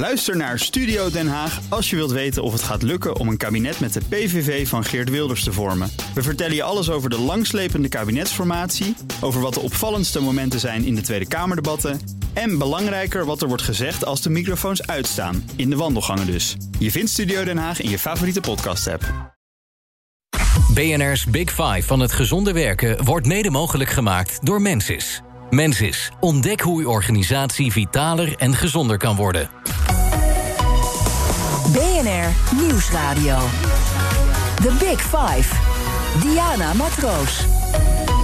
Luister naar Studio Den Haag als je wilt weten of het gaat lukken om een kabinet met de PVV van Geert Wilders te vormen. We vertellen je alles over de langslepende kabinetsformatie, over wat de opvallendste momenten zijn in de Tweede Kamerdebatten en belangrijker wat er wordt gezegd als de microfoons uitstaan, in de wandelgangen dus. Je vindt Studio Den Haag in je favoriete podcast-app. BNR's Big Five van het gezonde werken wordt mede mogelijk gemaakt door Mensis. Mensis, ontdek hoe uw organisatie vitaler en gezonder kan worden. BNR Nieuwsradio. The Big Five. Diana Matroos.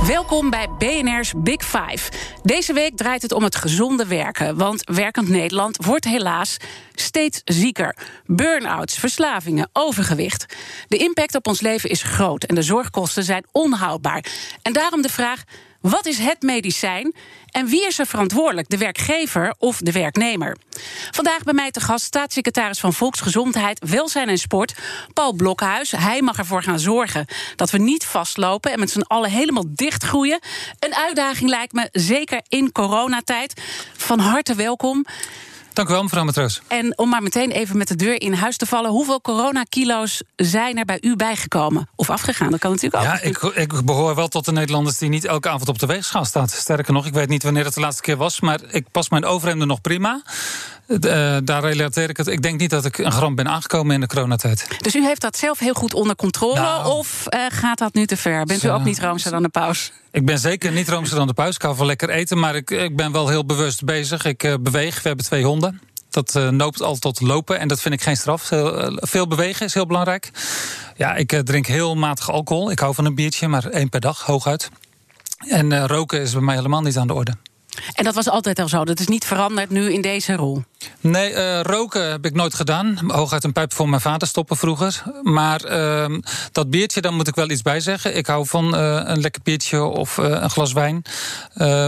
Welkom bij BNR's Big Five. Deze week draait het om het gezonde werken. Want werkend Nederland wordt helaas steeds zieker. Burn-outs, verslavingen, overgewicht. De impact op ons leven is groot en de zorgkosten zijn onhoudbaar. En daarom de vraag: wat is het medicijn en wie is er verantwoordelijk, de werkgever of de werknemer? Vandaag bij mij te gast staatssecretaris van Volksgezondheid, Welzijn en Sport, Paul Blokhuis. Hij mag ervoor gaan zorgen dat we niet vastlopen en met z'n allen helemaal dichtgroeien. Een uitdaging lijkt me, zeker in coronatijd. Van harte welkom. Dank u wel, mevrouw Matroos. En om maar meteen even met de deur in huis te vallen... hoeveel coronakilo's zijn er bij u bijgekomen? Of afgegaan, dat kan natuurlijk ook. Ja, ik, ik behoor wel tot de Nederlanders die niet elke avond op de weegschaal staat. Sterker nog, ik weet niet wanneer het de laatste keer was... maar ik pas mijn overhemden nog prima. Uh, daar relateer ik het. Ik denk niet dat ik een gram ben aangekomen in de coronatijd. Dus u heeft dat zelf heel goed onder controle? Nou, of uh, gaat dat nu te ver? Bent u ook niet roomser dan de paus? Ik ben zeker niet roomser dan de paus. Ik hou van lekker eten, maar ik, ik ben wel heel bewust bezig. Ik uh, beweeg. We hebben twee honden. Dat uh, noopt al tot lopen en dat vind ik geen straf. Veel, veel bewegen is heel belangrijk. Ja, ik drink heel matig alcohol. Ik hou van een biertje, maar één per dag, hooguit. En roken is bij mij helemaal niet aan de orde. En dat was altijd al zo. Dat is niet veranderd nu in deze rol. Nee, uh, roken heb ik nooit gedaan. Hooguit een pijp voor mijn vader stoppen vroeger. Maar uh, dat biertje, daar moet ik wel iets bij zeggen. Ik hou van uh, een lekker biertje of uh, een glas wijn.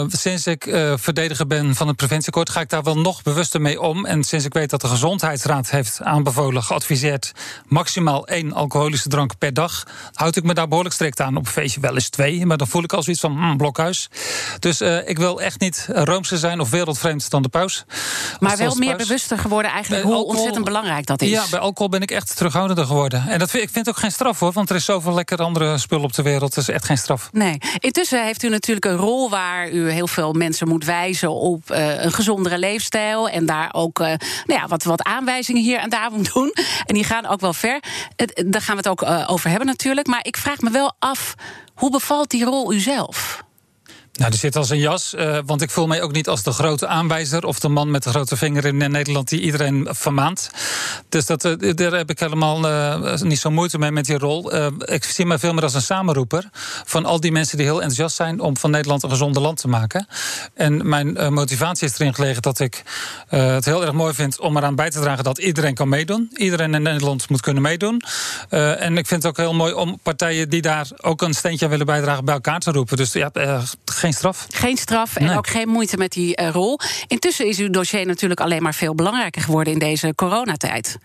sinds ik verdediger ben van het preventiekort, ga ik daar wel nog bewuster mee om. En sinds ik weet dat de Gezondheidsraad heeft aanbevolen, geadviseerd, maximaal één alcoholische drank per dag, houd ik me daar behoorlijk strikt aan. Op een feestje wel eens twee, maar dan voel ik al zoiets van mm, blokhuis. Dus ik wil echt niet roomser zijn of wereldvreemd dan de paus. Maar wel meer bewuster geworden eigenlijk hoe ontzettend belangrijk dat is. Ja, bij alcohol ben ik echt terughoudender geworden. En dat vind, ik vind het ook geen straf hoor, want er is zoveel lekker andere spullen op de wereld. Dat is echt geen straf. Nee. Intussen heeft u natuurlijk een rol waar u heel veel mensen moet wijzen op uh, een gezondere leefstijl. En daar ook uh, nou ja, wat, wat aanwijzingen hier en daar moet doen. En die gaan ook wel ver. daar gaan we het ook uh, over hebben natuurlijk. Maar ik vraag me wel af, hoe bevalt die rol u zelf? Nou, die zit als een jas, uh, want ik voel mij ook niet als de grote aanwijzer of de man met de grote vinger in Nederland die iedereen vermaant. Dus dat, uh, daar heb ik helemaal niet zo moeite mee met die rol. ik zie mij veel meer als een samenroeper van al die mensen die heel enthousiast zijn om van Nederland een gezonder land te maken. En mijn motivatie is erin gelegen dat ik het heel erg mooi vind om eraan bij te dragen dat iedereen kan meedoen. Iedereen in Nederland moet kunnen meedoen. en ik vind het ook heel mooi om partijen die daar ook een steentje aan willen bijdragen bij elkaar te roepen. Dus ja, geen geen straf? Geen straf en ook geen moeite met die uh, rol. Intussen is uw dossier natuurlijk alleen maar veel belangrijker geworden in deze coronatijd.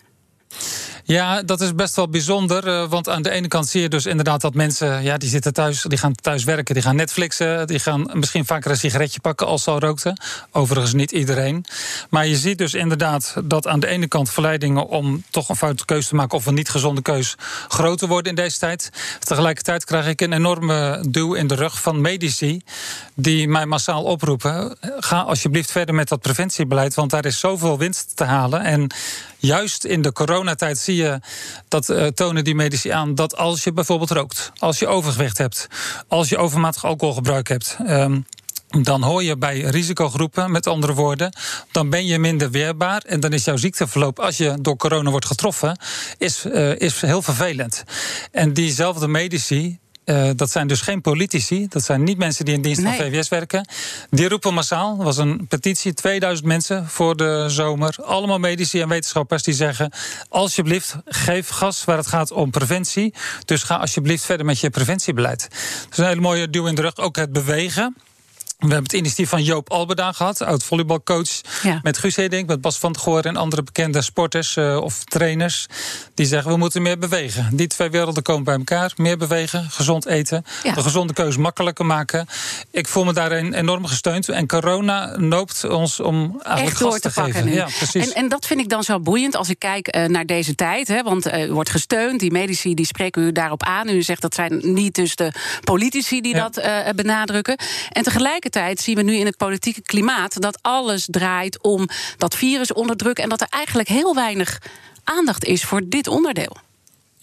Ja, dat is best wel bijzonder. Uh, want aan de ene kant zie je dus inderdaad dat mensen... Ja, die zitten thuis, die gaan thuis werken, die gaan Netflixen... die gaan misschien vaker een sigaretje pakken als ze al rookten. Overigens niet iedereen. Maar je ziet dus inderdaad dat aan de ene kant... verleidingen om toch een foute keuze te maken... of een niet gezonde keus groter worden in deze tijd. Tegelijkertijd krijg ik een enorme duw in de rug van medici... die mij massaal oproepen... ga alsjeblieft verder met dat preventiebeleid... want daar is zoveel winst te halen. En juist in de coronatijd zie dat uh, tonen die medici aan dat als je bijvoorbeeld rookt, als je overgewicht hebt, als je overmatig alcoholgebruik hebt. Um, dan hoor je bij risicogroepen, met andere woorden, dan ben je minder weerbaar. En dan is jouw ziekteverloop, als je door corona wordt getroffen, is, uh, is heel vervelend. En diezelfde medici, uh, dat zijn dus geen politici. Dat zijn niet mensen die in dienst nee. van VWS werken. Die roepen massaal. Er was een petitie, 2000 mensen voor de zomer. Allemaal medici en wetenschappers die zeggen... alsjeblieft, geef gas waar het gaat om preventie. Dus ga alsjeblieft verder met je preventiebeleid. Dat is een hele mooie duw in de rug. Ook het bewegen. We hebben het initiatief van Joop Albeda gehad, oud volleybalcoach. Ja. Met Guus Hiddink, met Bas van Goor en andere bekende sporters uh, of trainers. Die zeggen we moeten meer bewegen. Die twee werelden komen bij elkaar. Meer bewegen, gezond eten. Ja. De gezonde keuze makkelijker maken. Ik voel me daarin enorm gesteund. En corona noopt ons om eigenlijk Echt door gas te te, pakken geven. nu. Ja, precies. En, en dat vind ik dan zo boeiend als ik kijk uh, naar deze tijd. Hè, want uh, u wordt gesteund, die medici die spreken u daarop aan. U zegt dat zijn niet dus de politici die Ja. dat benadrukken. En tegelijkertijd zien we nu in het politieke klimaat dat alles draait om dat virus onderdrukken. En dat er eigenlijk heel weinig aandacht is voor dit onderdeel.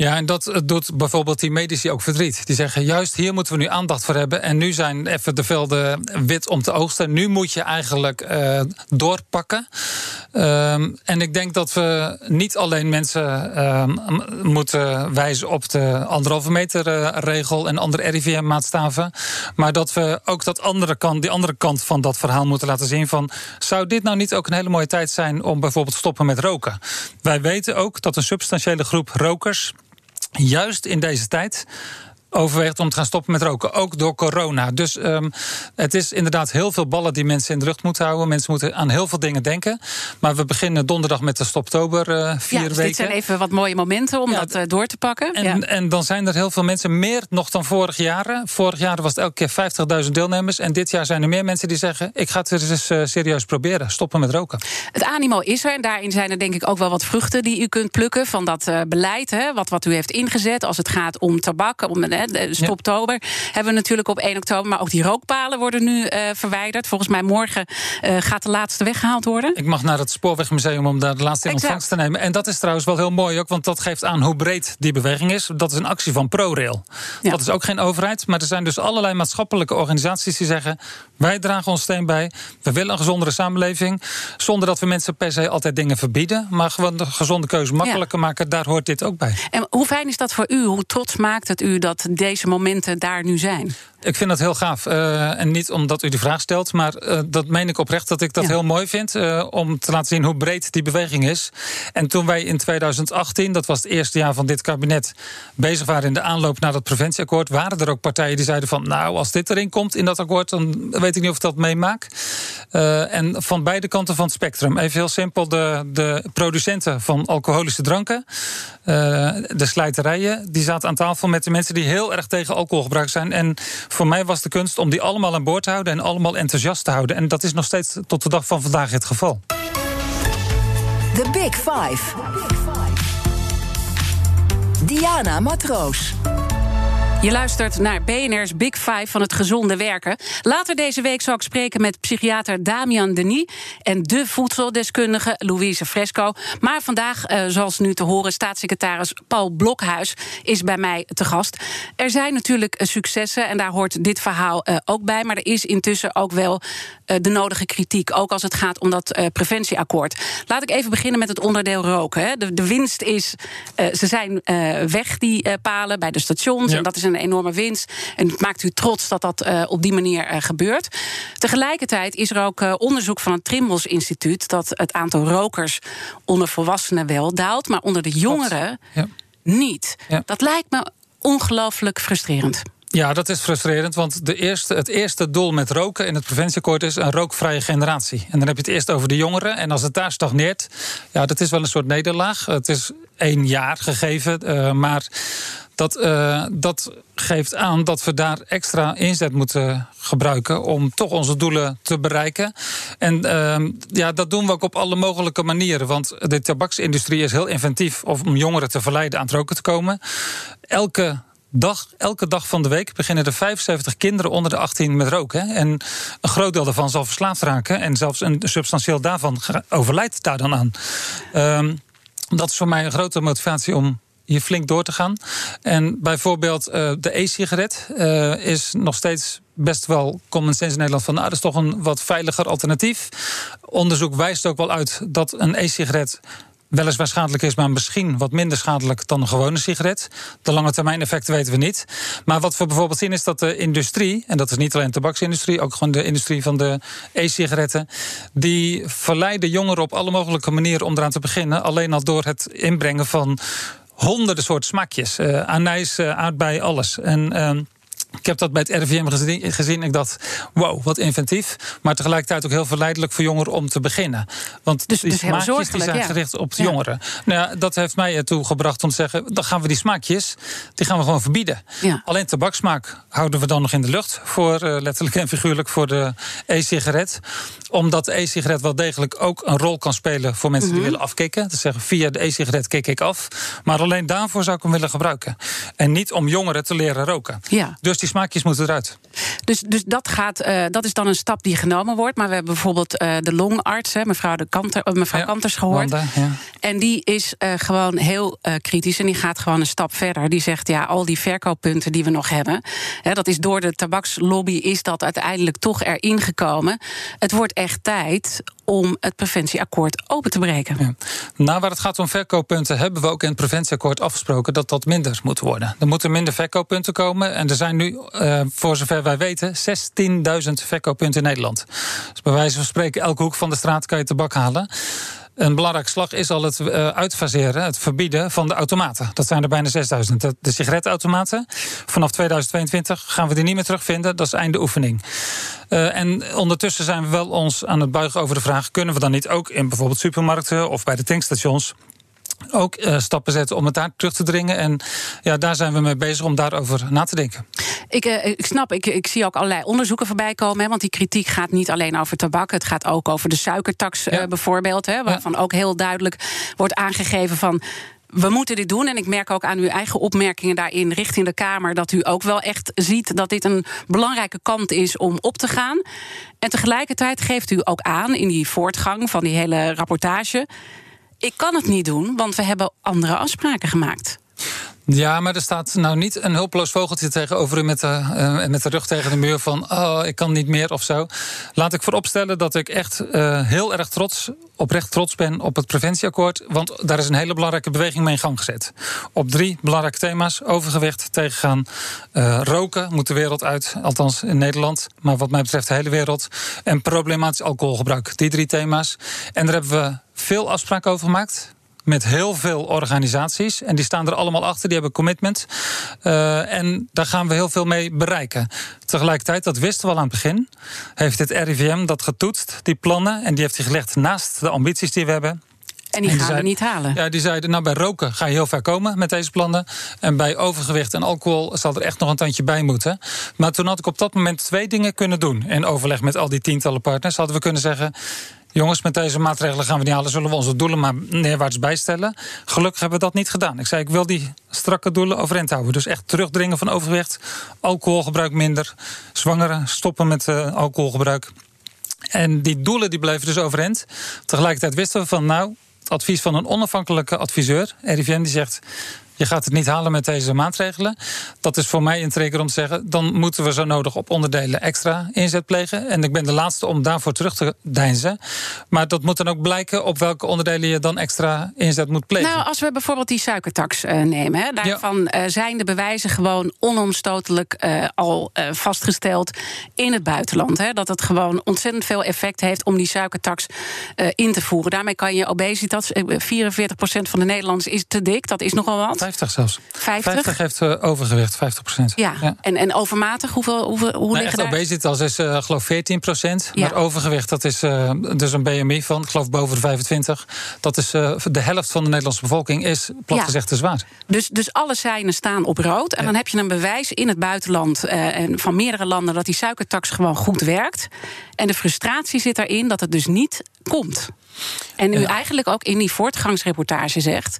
Ja, en dat eh, doet bijvoorbeeld die medici ook verdriet. Die zeggen, juist hier moeten we nu aandacht voor hebben. En nu zijn even de velden wit om te oogsten. Nu moet je eigenlijk uh, doorpakken. Um, en ik denk dat we niet alleen mensen um, moeten wijzen op de anderhalve meter uh, regel en andere RIVM-maatstaven. Maar dat we ook dat andere kant, die andere kant van dat verhaal moeten laten zien. Van, zou dit nou niet ook een hele mooie tijd zijn om bijvoorbeeld stoppen met roken? Wij weten ook dat een substantiële groep rokers juist in deze tijd overweegt om te gaan stoppen met roken. Ook door corona. Dus um, het is inderdaad heel veel ballen die mensen in de lucht moeten houden. Mensen moeten aan heel veel dingen denken. Maar we beginnen donderdag met de Stoptober uh, vier ja, dus weken. dit zijn even wat mooie momenten om Ja, dat uh, door te pakken. En, ja. en dan zijn er heel veel mensen, meer nog dan vorig jaar. Vorig jaar was het elke keer 50.000 deelnemers. En dit jaar zijn er meer mensen die zeggen... ik ga het eens uh, serieus proberen, stoppen met roken. Het animo is er en daarin zijn er denk ik ook wel wat vruchten... die u kunt plukken van dat beleid, hè, wat, wat u heeft ingezet... als het gaat om tabak, om stoptober... Ja. hebben we natuurlijk op 1 oktober... maar ook die rookpalen worden nu uh, verwijderd. Volgens mij morgen uh, gaat de laatste weggehaald worden. Ik mag naar het Spoorwegmuseum om daar de laatste in ontvangst te nemen. En dat is trouwens wel heel mooi ook, want dat geeft aan hoe breed die beweging is. Dat is een actie van ProRail. Ja. Dat is ook geen overheid, maar er zijn dus allerlei maatschappelijke organisaties die zeggen... wij dragen ons steen bij, we willen een gezondere samenleving... zonder dat we mensen per se altijd dingen verbieden... maar gewoon de gezonde keuze makkelijker ja. maken, daar hoort dit ook bij. En hoe fijn is dat voor u? Hoe trots maakt het u dat deze momenten daar nu zijn? Ik vind dat heel gaaf. Uh, en niet omdat u de vraag stelt, maar uh, dat meen ik oprecht dat ik dat ja. heel mooi vind. Uh, om te laten zien hoe breed die beweging is. En toen wij in 2018, dat was het eerste jaar van dit kabinet, bezig waren in de aanloop naar dat preventieakkoord, waren er ook partijen die zeiden van, nou, als dit erin komt in dat akkoord, dan weet ik niet of ik dat meemaak. en van beide kanten van het spectrum. Even heel simpel, de, de producenten van alcoholische dranken, de slijterijen, die zaten aan tafel met de mensen die heel erg tegen alcoholgebruik zijn. En voor mij was de kunst om die allemaal aan boord te houden en allemaal enthousiast te houden. En dat is nog steeds tot de dag van vandaag het geval. The Big Five. Diana Matroos. Je luistert naar BNR's Big Five van het gezonde werken. Later deze week zal ik spreken met psychiater Damian Denis en de voedseldeskundige Louise Fresco. Maar vandaag, uh, zoals nu te horen, staatssecretaris Paul Blokhuis is bij mij te gast. Er zijn natuurlijk successen en daar hoort dit verhaal uh, ook bij. Maar er is intussen ook wel de nodige kritiek, ook als het gaat om dat preventieakkoord. Laat ik even beginnen met het onderdeel roken. Hè. De, de, winst is, ze zijn weg, die palen, bij de stations. Ja. En dat is een enorme winst. En het maakt u trots dat dat op die manier gebeurt. Tegelijkertijd is er ook onderzoek van het Trimbos Instituut dat het aantal rokers onder volwassenen wel daalt, maar onder de jongeren ja. niet. Ja. Dat lijkt me ongelooflijk frustrerend. Ja, dat is frustrerend, want de eerste, het eerste doel met roken in het preventieakkoord is een rookvrije generatie. En dan heb je het eerst over de jongeren. En als het daar stagneert, ja, dat is wel een soort nederlaag. Het is één jaar gegeven, uh, maar dat, uh, dat geeft aan dat we daar extra inzet moeten gebruiken om toch onze doelen te bereiken. En uh, ja, dat doen we ook op alle mogelijke manieren. Want de tabaksindustrie is heel inventief om jongeren te verleiden aan het roken te komen. Elke elke dag van de week beginnen er 75 kinderen onder de 18 met roken. En een groot deel daarvan zal verslaafd raken. En zelfs een substantieel daarvan overlijdt daar dan aan. Uh, dat is voor mij een grote motivatie om hier flink door te gaan. En bijvoorbeeld uh, de e-sigaret uh, is nog steeds best wel common sense in Nederland van nou, dat is toch een wat veiliger alternatief. Onderzoek wijst ook wel uit dat een e-sigaret weliswaar schadelijk is, maar misschien wat minder schadelijk dan een gewone sigaret. De lange termijn effecten weten we niet. Maar wat we bijvoorbeeld zien is dat de industrie, en dat is niet alleen de tabaksindustrie, ook gewoon de industrie van de e-sigaretten, die verleiden jongeren op alle mogelijke manieren om eraan te beginnen. Alleen al door het inbrengen van honderden soorten smaakjes. Uh, anijs, uh, aardbei, alles. En uh, Ik heb dat bij het RIVM gezien, gezien. Ik dacht, wow, wat inventief. Maar tegelijkertijd ook heel verleidelijk voor jongeren om te beginnen. Want Dus- die dus smaakjes die zijn ja. gericht op de Ja. jongeren. Nou ja, dat heeft mij ertoe gebracht om te zeggen... dan gaan we die smaakjes, die gaan we gewoon verbieden. Alleen tabaksmaak houden we dan nog in de lucht... voor eh, letterlijk en figuurlijk voor de e-sigaret. Omdat de e-sigaret wel degelijk ook een rol kan spelen... voor mensen Mhm. die willen afkicken. Te zeggen, via de e-sigaret kik ik af. Maar alleen daarvoor zou ik hem willen gebruiken. En niet om jongeren te leren roken. Ja. Dus die smaakjes moeten eruit. Dus, dus dat, gaat, eh, dat is dan een stap die genomen wordt. Maar we hebben bijvoorbeeld eh, de longarts, hè, mevrouw, de Kanter, eh, mevrouw Ja, Kanters, gehoord. Wanda, ja. En die is gewoon heel kritisch en die gaat gewoon een stap verder. Die zegt, ja, al die verkooppunten die we nog hebben... Hè, dat is door de tabakslobby is dat uiteindelijk toch erin gekomen. Het wordt echt tijd om het preventieakkoord open te breken. Ja. Nou, waar het gaat om verkooppunten, hebben we ook in het preventieakkoord afgesproken dat dat minder moet worden. Er moeten minder verkooppunten komen. En er zijn nu, eh, voor zover wij weten, 16.000 verkooppunten in Nederland. Dus bij wijze van spreken, elke hoek van de straat kan je tabak halen. Een belangrijke slag is al het eh, uitfaseren, het verbieden van de automaten. Dat zijn er bijna 6000. De, de sigarettenautomaten. Vanaf 2022 gaan we die niet meer terugvinden. Dat is einde oefening. Eh, en ondertussen zijn we wel ons aan het buigen over de vraag: kunnen we dan niet ook in bijvoorbeeld supermarkten of bij de tankstations ook eh, stappen zetten om het daar terug te dringen? En ja, daar zijn we mee bezig om daarover na te denken. Ik, eh, ik snap, ik, ik zie ook allerlei onderzoeken voorbij komen. Hè, want die kritiek gaat niet alleen over tabak. Het gaat ook over de suikertax eh, bijvoorbeeld. Hè, waarvan ook heel duidelijk wordt aangegeven van. We moeten dit doen. En ik merk ook aan uw eigen opmerkingen daarin richting de Kamer. dat u ook wel echt ziet dat dit een belangrijke kant is om op te gaan. En tegelijkertijd geeft u ook aan in die voortgang van die hele rapportage. Ik kan het niet doen, want we hebben andere afspraken gemaakt. Ja, maar er staat nou niet een hulpeloos vogeltje tegenover u met de, eh, met de rug tegen de muur van oh, ik kan niet meer of zo. Laat ik vooropstellen dat ik echt eh, heel erg trots, oprecht trots ben op het preventieakkoord. Want daar is een hele belangrijke beweging mee in gang gezet. Op drie belangrijke thema's: overgewicht, tegengaan, eh, roken moet de wereld uit, althans in Nederland, maar wat mij betreft de hele wereld. En problematisch alcoholgebruik. Die drie thema's. En daar hebben we veel afspraken over gemaakt met heel veel organisaties. En die staan er allemaal achter, die hebben commitment. Eh, en daar gaan we heel veel mee bereiken. Tegelijkertijd, dat wisten we al aan het begin, heeft het RIVM dat getoetst, die plannen. En die heeft hij gelegd naast de ambities die we hebben. En die En die gaan we niet halen. Ja, die zeiden, nou bij roken ga je heel ver komen met deze plannen. En bij overgewicht en alcohol zal er echt nog een tandje bij moeten. Maar toen had ik op dat moment twee dingen kunnen doen. In overleg met al die tientallen partners hadden we kunnen zeggen... Jongens, met deze maatregelen gaan we niet halen. Zullen we onze doelen maar neerwaarts bijstellen? Gelukkig hebben we dat niet gedaan. Ik zei, ik wil die strakke doelen overeind houden. Dus echt terugdringen van overgewicht. Alcoholgebruik minder. Zwangeren stoppen met eh, alcoholgebruik. En die doelen die bleven dus overeind. Tegelijkertijd wisten we van, nou, het advies van een onafhankelijke adviseur, RIVM, die zegt. Je gaat het niet halen met deze maatregelen. Dat is voor mij een trigger om te zeggen. dan moeten we zo nodig op onderdelen extra inzet plegen. En ik ben de laatste om daarvoor terug te deinzen. Maar dat moet dan ook blijken op welke onderdelen je dan extra inzet moet plegen. Nou, als we bijvoorbeeld die suikertax eh, nemen, hè, daarvan eh, zijn de bewijzen gewoon onomstotelijk eh, al vastgesteld in het buitenland. Hè, dat het gewoon ontzettend veel effect heeft om die suikertax in te voeren. Daarmee kan je obesitas, eh, 44% van de Nederlanders is te dik, dat is nogal wat. 50 zelfs. 50? 50 heeft eh, overgewicht, 50 procent. Ja, En, en overmatig, hoeveel, hoeveel, hoe Nou, liggen daar? obesitas is eh geloof 14 procent. Ja. Maar overgewicht, dat is eh, dus een BMI van, ik geloof boven de 25. Dat is de helft van de Nederlandse bevolking is plat Ja. gezegd te zwaar. Dus, dus alle seinen staan op rood. En dan heb je een bewijs in het buitenland en van meerdere landen dat die suikertax gewoon goed werkt. En de frustratie zit erin dat het dus niet komt. En u eigenlijk ook in die voortgangsreportage zegt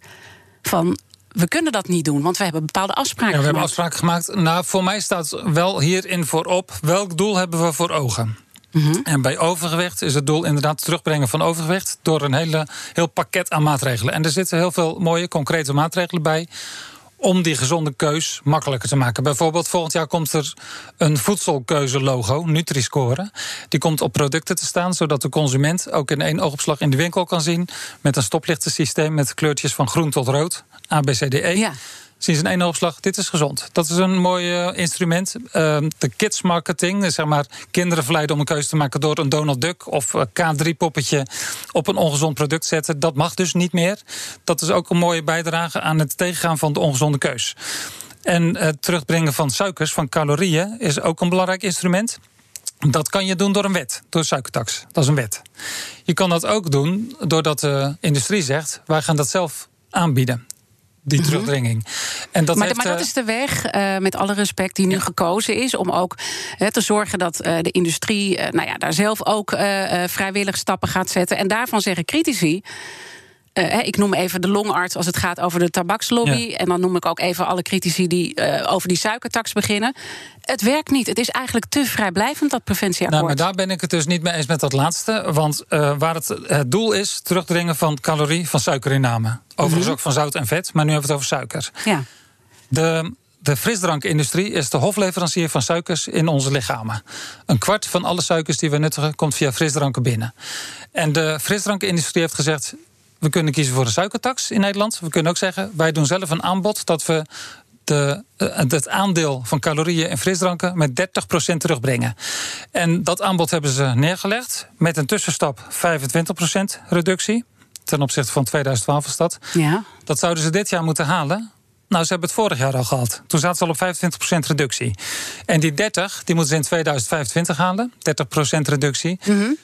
van we kunnen dat niet doen, want we hebben bepaalde afspraken Ja, we hebben gemaakt. afspraken gemaakt. Nou, voor mij staat wel hierin voorop welk doel hebben we voor ogen. Mhm. En bij overgewicht is het doel inderdaad het terugbrengen van overgewicht door een hele, heel pakket aan maatregelen. En er zitten heel veel mooie, concrete maatregelen bij om die gezonde keus makkelijker te maken. Bijvoorbeeld volgend jaar komt er een voedselkeuze-logo, Nutri-score. Die komt op producten te staan, zodat de consument ook in één oogopslag in de winkel kan zien... met een stoplichtensysteem met kleurtjes van groen tot rood, A, B, C, D, E Ja. Zien ze in één oogslag, dit is gezond. Dat is een mooi eh, instrument. Ehm, de kids marketing, dus zeg maar kinderen verleiden om een keuze te maken door een Donald Duck of eh, K3-poppetje op een ongezond product zetten. Dat mag dus niet meer. Dat is ook een mooie bijdrage aan het tegengaan van de ongezonde keus. En het terugbrengen van suikers, van calorieën, is ook een belangrijk instrument. Dat kan je doen door een wet, door suikertax. Dat is een wet. Je kan dat ook doen doordat de industrie zegt: wij gaan dat zelf aanbieden die terugdringing. En dat maar, maar dat is de weg, uh, met alle respect, die nu gekozen is... om ook te zorgen dat uh, de industrie uh, nou ja, daar zelf ook vrijwillig stappen gaat zetten. En daarvan zeggen critici... Uh, ik noem even de longarts als het gaat over de tabakslobby. En dan noem ik ook even alle critici die uh, over die suikertax beginnen. Het werkt niet. Het is eigenlijk te vrijblijvend, dat preventieakkoord. Nou, maar daar ben ik het dus niet mee eens met dat laatste. Want uh, waar het, het doel is, terugdringen van calorie van suikerinname. Overigens mm ook van zout en vet, maar nu hebben we het over suiker. Ja. De, de frisdrankindustrie is de hofleverancier van suikers in onze lichamen. Een kwart van alle suikers die we nuttigen komt via frisdranken binnen. En de frisdrankindustrie heeft gezegd: we kunnen kiezen voor een suikertax in Nederland. We kunnen ook zeggen, wij doen zelf een aanbod dat we de, eh, het aandeel van calorieën in frisdranken met 30% terugbrengen. En dat aanbod hebben ze neergelegd met een tussenstap 25% reductie. Ten opzichte van 2012 is dat. Ja. Dat zouden ze dit jaar moeten halen. Nou, ze hebben het vorig jaar al gehad. Toen zaten ze al op 25% reductie. En die 30, die moeten ze in 2025 halen. 30% reductie. Mm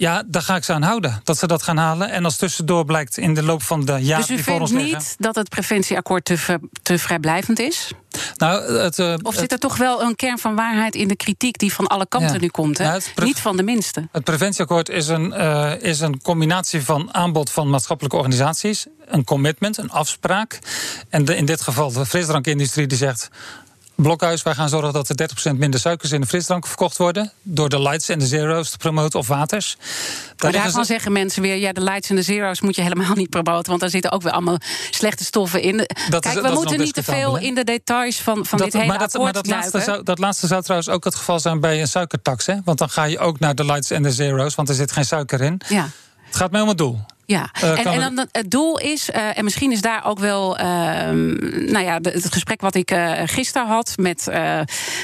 ja, daar ga ik ze aan houden. Dat ze dat gaan halen. En als tussendoor blijkt in de loop van de jaren dus die ons liggen... niet dat het preventieakkoord te, te vrijblijvend is? Nou, het, uh, of zit er toch wel een kern van waarheid in de kritiek... die van alle kanten nu komt, hè? Nou, niet van de minste. Het preventieakkoord is een, uh, is een combinatie van aanbod van maatschappelijke organisaties... een commitment, een afspraak. En de, in dit geval de frisdrankindustrie die zegt... Blokhuis, wij gaan zorgen dat er 30% minder suikers in de frisdrank verkocht worden. Door de lights en de zero's te promoten of waters. maar daarvan zeggen mensen weer: ja, de lights en de zero's moet je helemaal niet promoten. Want daar zitten ook weer allemaal slechte stoffen in. Dat Kijk, we moeten niet te veel in de details van, van dit hele maar dat, maar dat laatste, zou, dat laatste zou trouwens ook het geval zijn bij een suikertax. Hè? Want dan ga je ook naar de lights en de zero's, want er zit geen suiker in. Ja. Het gaat mij om het doel. Ja, uh, en, en dan het doel is, uh, en misschien is daar ook wel, uh, nou ja, de, het gesprek wat ik uh, gisteren had met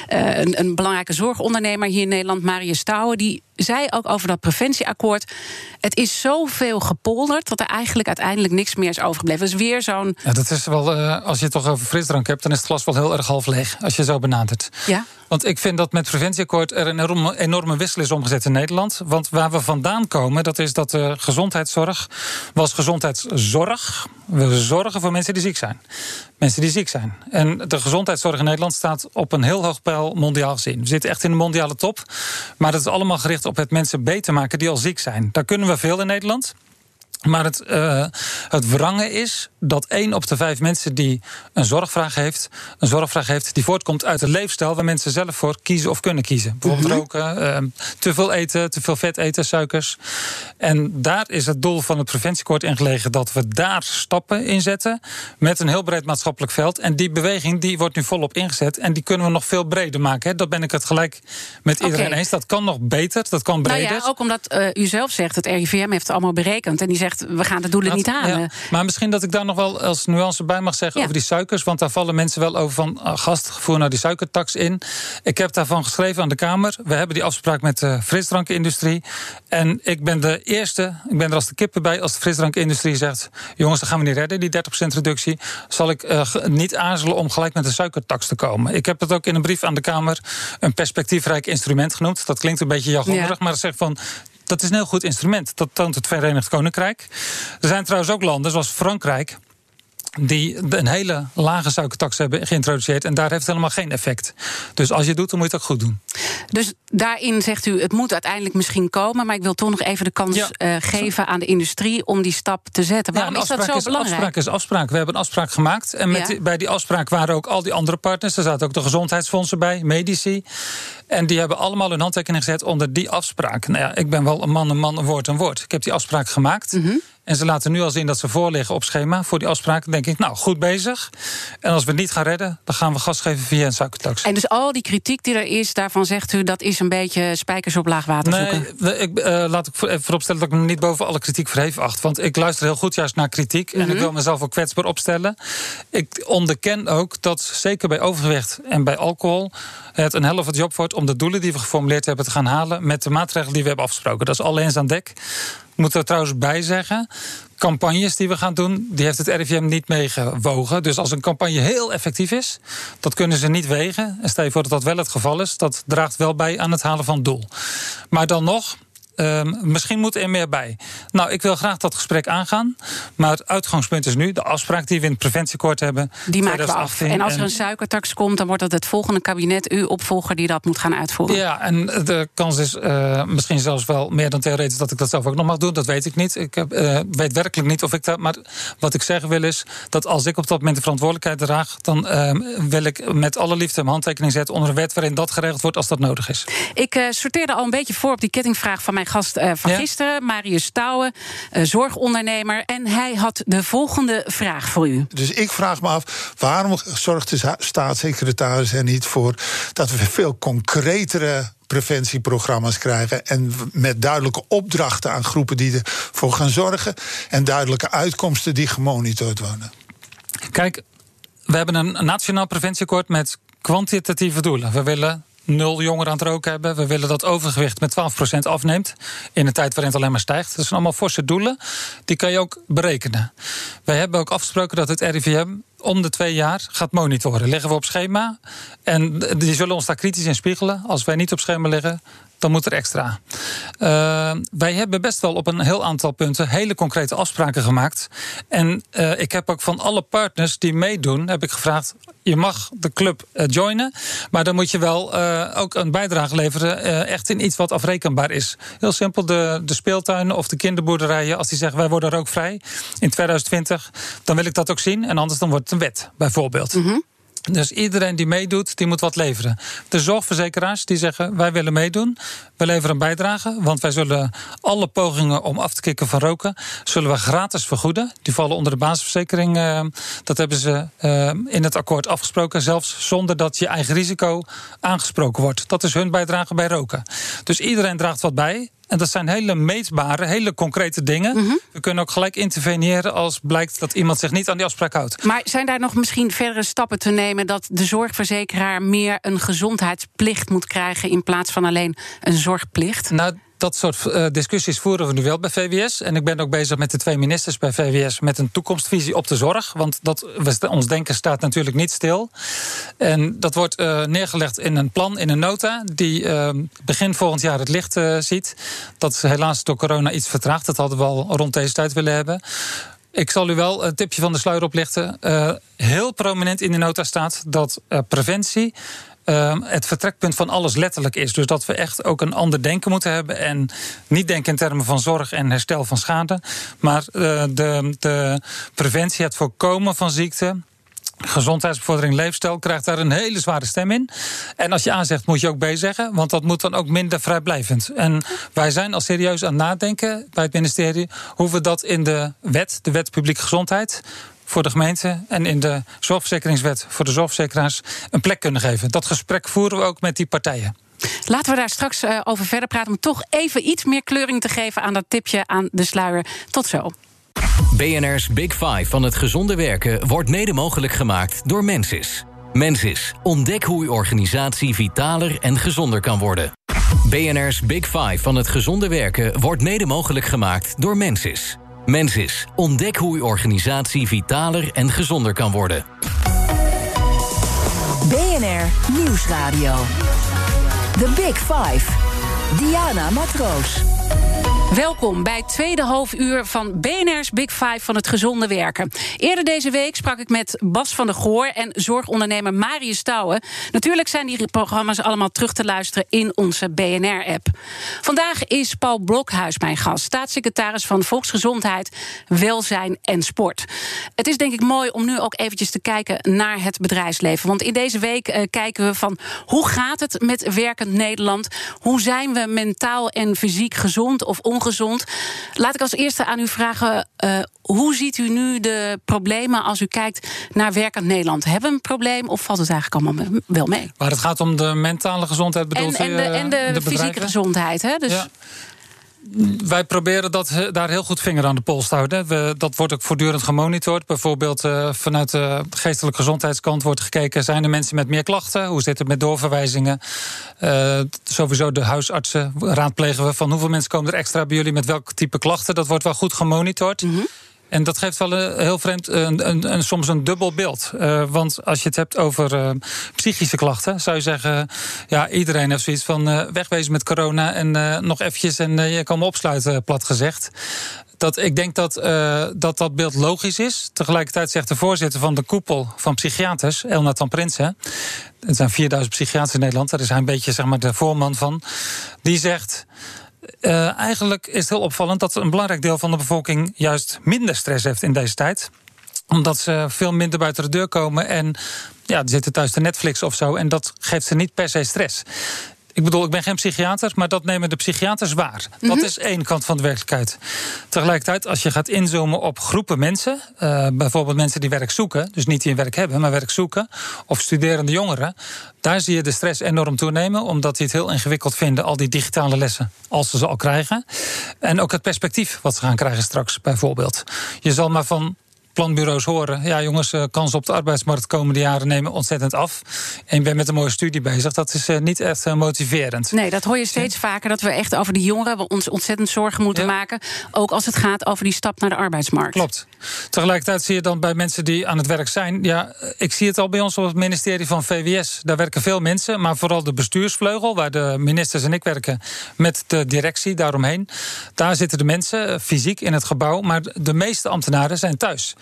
een, een, belangrijke zorgondernemer hier in Nederland, Marius Stouwen, die zei ook over dat preventieakkoord. Het is zoveel gepolderd dat er eigenlijk uiteindelijk niks meer is overgebleven. Dus weer zo'n. Ja, dat is wel, als je het toch over frisdrank hebt, dan is het glas wel heel erg half leeg als je zo benadert. Ja. Want ik vind dat met het preventieakkoord er een enorme, enorme wissel is omgezet in Nederland. Want waar we vandaan komen, dat is dat de gezondheidszorg was gezondheidszorg. We zorgen voor mensen die ziek zijn. Mensen die ziek zijn. En de gezondheidszorg in Nederland staat op een heel hoog pijl mondiaal gezien. We zitten echt in de mondiale top. Maar dat is allemaal gericht op het mensen beter maken die al ziek zijn. Daar kunnen we veel in Nederland. Maar het, uh, het wrange is dat één op de vijf mensen die een zorgvraag heeft, een zorgvraag heeft die voortkomt uit een leefstijl waar mensen zelf voor kiezen of kunnen kiezen. Bijvoorbeeld mhm. roken, uh, te veel eten, te veel vet eten, suikers. En daar is het doel van het preventieakkoord in gelegen dat we daar stappen in zetten met een heel breed maatschappelijk veld. En die beweging die wordt nu volop ingezet en die kunnen we nog veel breder maken. Hè. Dat ben ik het gelijk met iedereen eens. Dat kan nog beter, dat kan breder. Nou ja, ook omdat uh, u zelf zegt, het RIVM heeft het allemaal berekend en die zegt we gaan de doelen niet halen. maar misschien dat ik daar nog wel als nuance bij mag zeggen over die suikers. Want daar vallen mensen wel over van uh, gast, naar die suikertax in. Ik heb daarvan geschreven aan de Kamer. We hebben die afspraak met de frisdrankindustrie. En ik ben de eerste, ik ben er als de kippen bij als de frisdrankindustrie zegt: jongens, dat gaan we niet redden, die 30% reductie. Zal ik uh, niet aarzelen om gelijk met een suikertax te komen. Ik heb het ook in een brief aan de Kamer een perspectiefrijk instrument genoemd. Dat klinkt een beetje jargonnerig, maar dat zegt van dat is een heel goed instrument. Dat toont het Verenigd Koninkrijk. Er zijn trouwens ook landen, zoals Frankrijk die een hele lage suikertax hebben geïntroduceerd. En daar heeft helemaal geen effect. Dus als je het doet, dan moet je het ook goed doen. Dus daarin zegt u, het moet uiteindelijk misschien komen. Maar ik wil toch nog even de kans uh, geven aan de industrie om die stap te zetten. Waarom ja, is dat zo is belangrijk? Afspraak is afspraak. We hebben een afspraak gemaakt. En met bij die afspraak waren ook al die andere partners. Er zaten ook de gezondheidsfondsen bij, medici. En die hebben allemaal hun handtekening gezet onder die afspraak. Nou ja, ik ben wel een man, een man, een woord, een woord. Ik heb die afspraak gemaakt. Mm en ze laten nu al zien dat ze voorliggen op schema voor die afspraak. Dan denk ik, nou, goed bezig. En als we het niet gaan redden, dan gaan we gas geven via een suikertax. En dus al die kritiek die er is, daarvan zegt u... dat is een beetje spijkers op laag water zoeken? Nee, ik, uh, laat ik vooropstellen dat ik me niet boven alle kritiek verheven acht. Want ik luister heel goed juist naar kritiek. En ik mhm. wil mezelf ook kwetsbaar opstellen. Ik onderken ook dat, zeker bij overgewicht en bij alcohol... het een helft van de job wordt om de doelen die we geformuleerd hebben te gaan halen... met de maatregelen die we hebben afgesproken. Dat is alleen aan dek. Moeten we trouwens bij zeggen campagnes die we gaan doen, die heeft het RIVM niet meegewogen. Dus als een campagne heel effectief is, dat kunnen ze niet wegen. En stel je voor dat dat wel het geval is, dat draagt wel bij aan het halen van het doel. Maar dan nog, Ehm, misschien moet er meer bij. Nou, ik wil graag dat gesprek aangaan. Maar het uitgangspunt is nu de afspraak die we in het preventieakkoord hebben. Die maken we af. En als er een suikertax komt, dan wordt het het volgende kabinet, uw opvolger, die dat moet gaan uitvoeren. Ja, en de kans is uh, misschien zelfs wel meer dan theoretisch dat ik dat zelf ook nog mag doen. Dat weet ik niet. Ik heb, uh, weet werkelijk niet of ik dat. Maar wat ik zeggen wil is dat als ik op dat moment de verantwoordelijkheid draag, dan uh, wil ik met alle liefde mijn handtekening zetten onder een wet waarin dat geregeld wordt als dat nodig is. Ik eh, sorteerde al een beetje voor op die kettingvraag van mijn gast uh, van gisteren, Marius Touwen, uh, zorgondernemer. En hij had de volgende vraag voor u. Dus ik vraag me af, waarom zorgt de staatssecretaris er niet voor dat we veel concretere preventieprogramma's krijgen. En met duidelijke opdrachten aan groepen die ervoor gaan zorgen. En duidelijke uitkomsten die gemonitord worden. Kijk, we hebben een nationaal preventieakkoord met kwantitatieve doelen. We willen nul jongeren aan het roken hebben. We willen dat overgewicht met 12% afneemt. In een tijd waarin het alleen maar stijgt. Dat zijn allemaal forse doelen. Die kan je ook berekenen. Wij hebben ook afgesproken dat het RIVM om de twee jaar gaat monitoren. Leggen we op schema. En die zullen ons daar kritisch in spiegelen. Als wij niet op schema liggen, dan moet er extra. Uh, wij hebben best wel op een heel aantal punten hele concrete afspraken gemaakt. En uh, ik heb ook van alle partners die meedoen, heb ik gevraagd: je mag de club uh, joinen, maar dan moet je wel ook een bijdrage leveren, echt in iets wat afrekenbaar is. Heel simpel: de, de speeltuinen of de kinderboerderijen, als die zeggen wij worden er ook vrij in 2020, dan wil ik dat ook zien. En anders dan wordt het een wet, bijvoorbeeld. Mm. Dus iedereen die meedoet, die moet wat leveren. De zorgverzekeraars die zeggen wij willen meedoen. We leveren een bijdrage, want wij zullen alle pogingen om af te kicken van roken... zullen we gratis vergoeden. Die vallen onder de basisverzekering. Uh, dat hebben ze uh, in het akkoord afgesproken. Zelfs zonder dat je eigen risico aangesproken wordt. Dat is hun bijdrage bij roken. Dus iedereen draagt wat bij. En dat zijn hele meetbare, hele concrete dingen. Mm -hmm. We kunnen ook gelijk interveneren als blijkt dat iemand zich niet aan die afspraak houdt. Maar zijn daar nog misschien verdere stappen te nemen dat de zorgverzekeraar meer een gezondheidsplicht moet krijgen in plaats van alleen een zorgplicht? Nou, dat soort uh, discussies voeren we nu wel bij VWS. En ik ben ook bezig met de twee ministers bij VWS met een toekomstvisie op de zorg. Want dat, ons denken staat natuurlijk niet stil. En dat wordt uh, neergelegd in een plan, in een nota, die uh, begin volgend jaar het licht ziet. Dat is helaas door corona iets vertraagd. Dat hadden we al rond deze tijd willen hebben. Ik zal u wel een tipje van de sluier oplichten. Heel prominent in de nota staat dat preventie uh, het vertrekpunt van alles letterlijk is. Dus dat we echt ook een ander denken moeten hebben. En niet denken in termen van zorg en herstel van schade. Maar uh, de, de preventie, het voorkomen van ziekte. Gezondheidsbevordering, leefstijl krijgt daar een hele zware stem in. En als je A zegt, moet je ook B zeggen, want dat moet dan ook minder vrijblijvend. En wij zijn al serieus aan het nadenken bij het ministerie hoe we dat in de wet, de wet publieke gezondheid, voor de gemeente en in de zorgverzekeringswet voor de zorgverzekeraars een plek kunnen geven. Dat gesprek voeren we ook met die partijen. Laten we daar straks uh, over verder praten. Om toch even iets meer kleuring te geven aan dat tipje aan de sluier. Tot zo. BNR's Big Five van het gezonde werken wordt mede mogelijk gemaakt door Mensis. Mensis, ontdek hoe uw organisatie vitaler en gezonder kan worden. BNR's Big Five van het gezonde werken wordt mede mogelijk gemaakt door Mensis. Mensis, ontdek hoe uw organisatie vitaler en gezonder kan worden. BNR Nieuwsradio. The Big Five. Diana Matroos. Welkom bij het tweede half uur van BNR's Big Five van het gezonde werken. Eerder deze week sprak ik met Bas van der Goor en zorgondernemer Marius Touwen. Natuurlijk zijn die programma's allemaal terug te luisteren in onze BNR-app. Vandaag is Paul Blokhuis mijn gast, staatssecretaris van Volksgezondheid, Welzijn en Sport. Het is denk ik mooi om nu ook eventjes te kijken naar het bedrijfsleven. Want in deze week uh, kijken we van hoe gaat het met werkend Nederland? Hoe zijn we mentaal en fysiek gezond of? Ongezond. Laat ik als eerste aan u vragen: uh, hoe ziet u nu de problemen als u kijkt naar werkend Nederland? Hebben we een probleem of valt het eigenlijk allemaal wel mee? Maar het gaat om de mentale gezondheid, bedoelt en, en de, u? En de, de fysieke gezondheid, hè? Dus... Ja. Wij proberen dat, eh, daar heel goed vinger aan de pols te houden. Dat wordt ook voortdurend gemonitord. Bijvoorbeeld uh, vanuit de geestelijke gezondheidskant wordt gekeken... zijn er mensen met meer klachten? Hoe zit het met doorverwijzingen? Uh, sowieso de huisartsen raadplegen we van... hoeveel mensen komen er extra bij jullie met welk type klachten? Dat wordt wel goed gemonitord. -hmm. En dat geeft wel een heel vreemd, een, een, soms een dubbel beeld. Uh, want als je het hebt over uh, psychische klachten, zou je zeggen: ja, iedereen heeft zoiets van uh, wegwezen met corona en nog eventjes en je kan me opsluiten, plat gezegd. Dat, ik denk dat, dat dat beeld logisch is. Tegelijkertijd zegt de voorzitter van de koepel van psychiaters, Elnathan Prinsen. Het zijn 4000 psychiaters in Nederland, daar is hij een beetje zeg maar, de voorman van. Die zegt. Uh, eigenlijk is het heel opvallend dat een belangrijk deel van de bevolking juist minder stress heeft in deze tijd omdat ze veel minder buiten de deur komen en ja, zitten thuis te Netflix of zo. En dat geeft ze niet per se stress. Ik bedoel, ik ben geen psychiater, maar dat nemen de psychiaters waar. Dat mm -hmm. is één kant van de werkelijkheid. Tegelijkertijd, als je gaat inzoomen op groepen mensen, uh, bijvoorbeeld mensen die werk zoeken, dus niet die een werk hebben, maar werk zoeken, of studerende jongeren, daar zie je de stress enorm toenemen, omdat die het heel ingewikkeld vinden, al die digitale lessen, als ze ze al krijgen. En ook het perspectief wat ze gaan krijgen straks, bijvoorbeeld. Je zal maar van planbureaus horen. Ja, jongens, uh, kansen op de arbeidsmarkt de komende jaren nemen ontzettend af. En je bent met een mooie studie bezig. Dat is uh, niet echt uh, motiverend. Nee, dat hoor je steeds ja. vaker. Dat we echt over die jongeren ons ontzettend zorgen moeten ja. maken. Ook als het gaat over die stap naar de arbeidsmarkt. Klopt. Tegelijkertijd zie je dan bij mensen die aan het werk zijn. Ja, ik zie het al bij ons op het ministerie van VWS. Daar werken veel mensen, maar vooral de bestuursvleugel, waar de ministers en ik werken, met de directie daaromheen. Daar zitten de mensen fysiek in het gebouw, maar de meeste ambtenaren zijn thuis.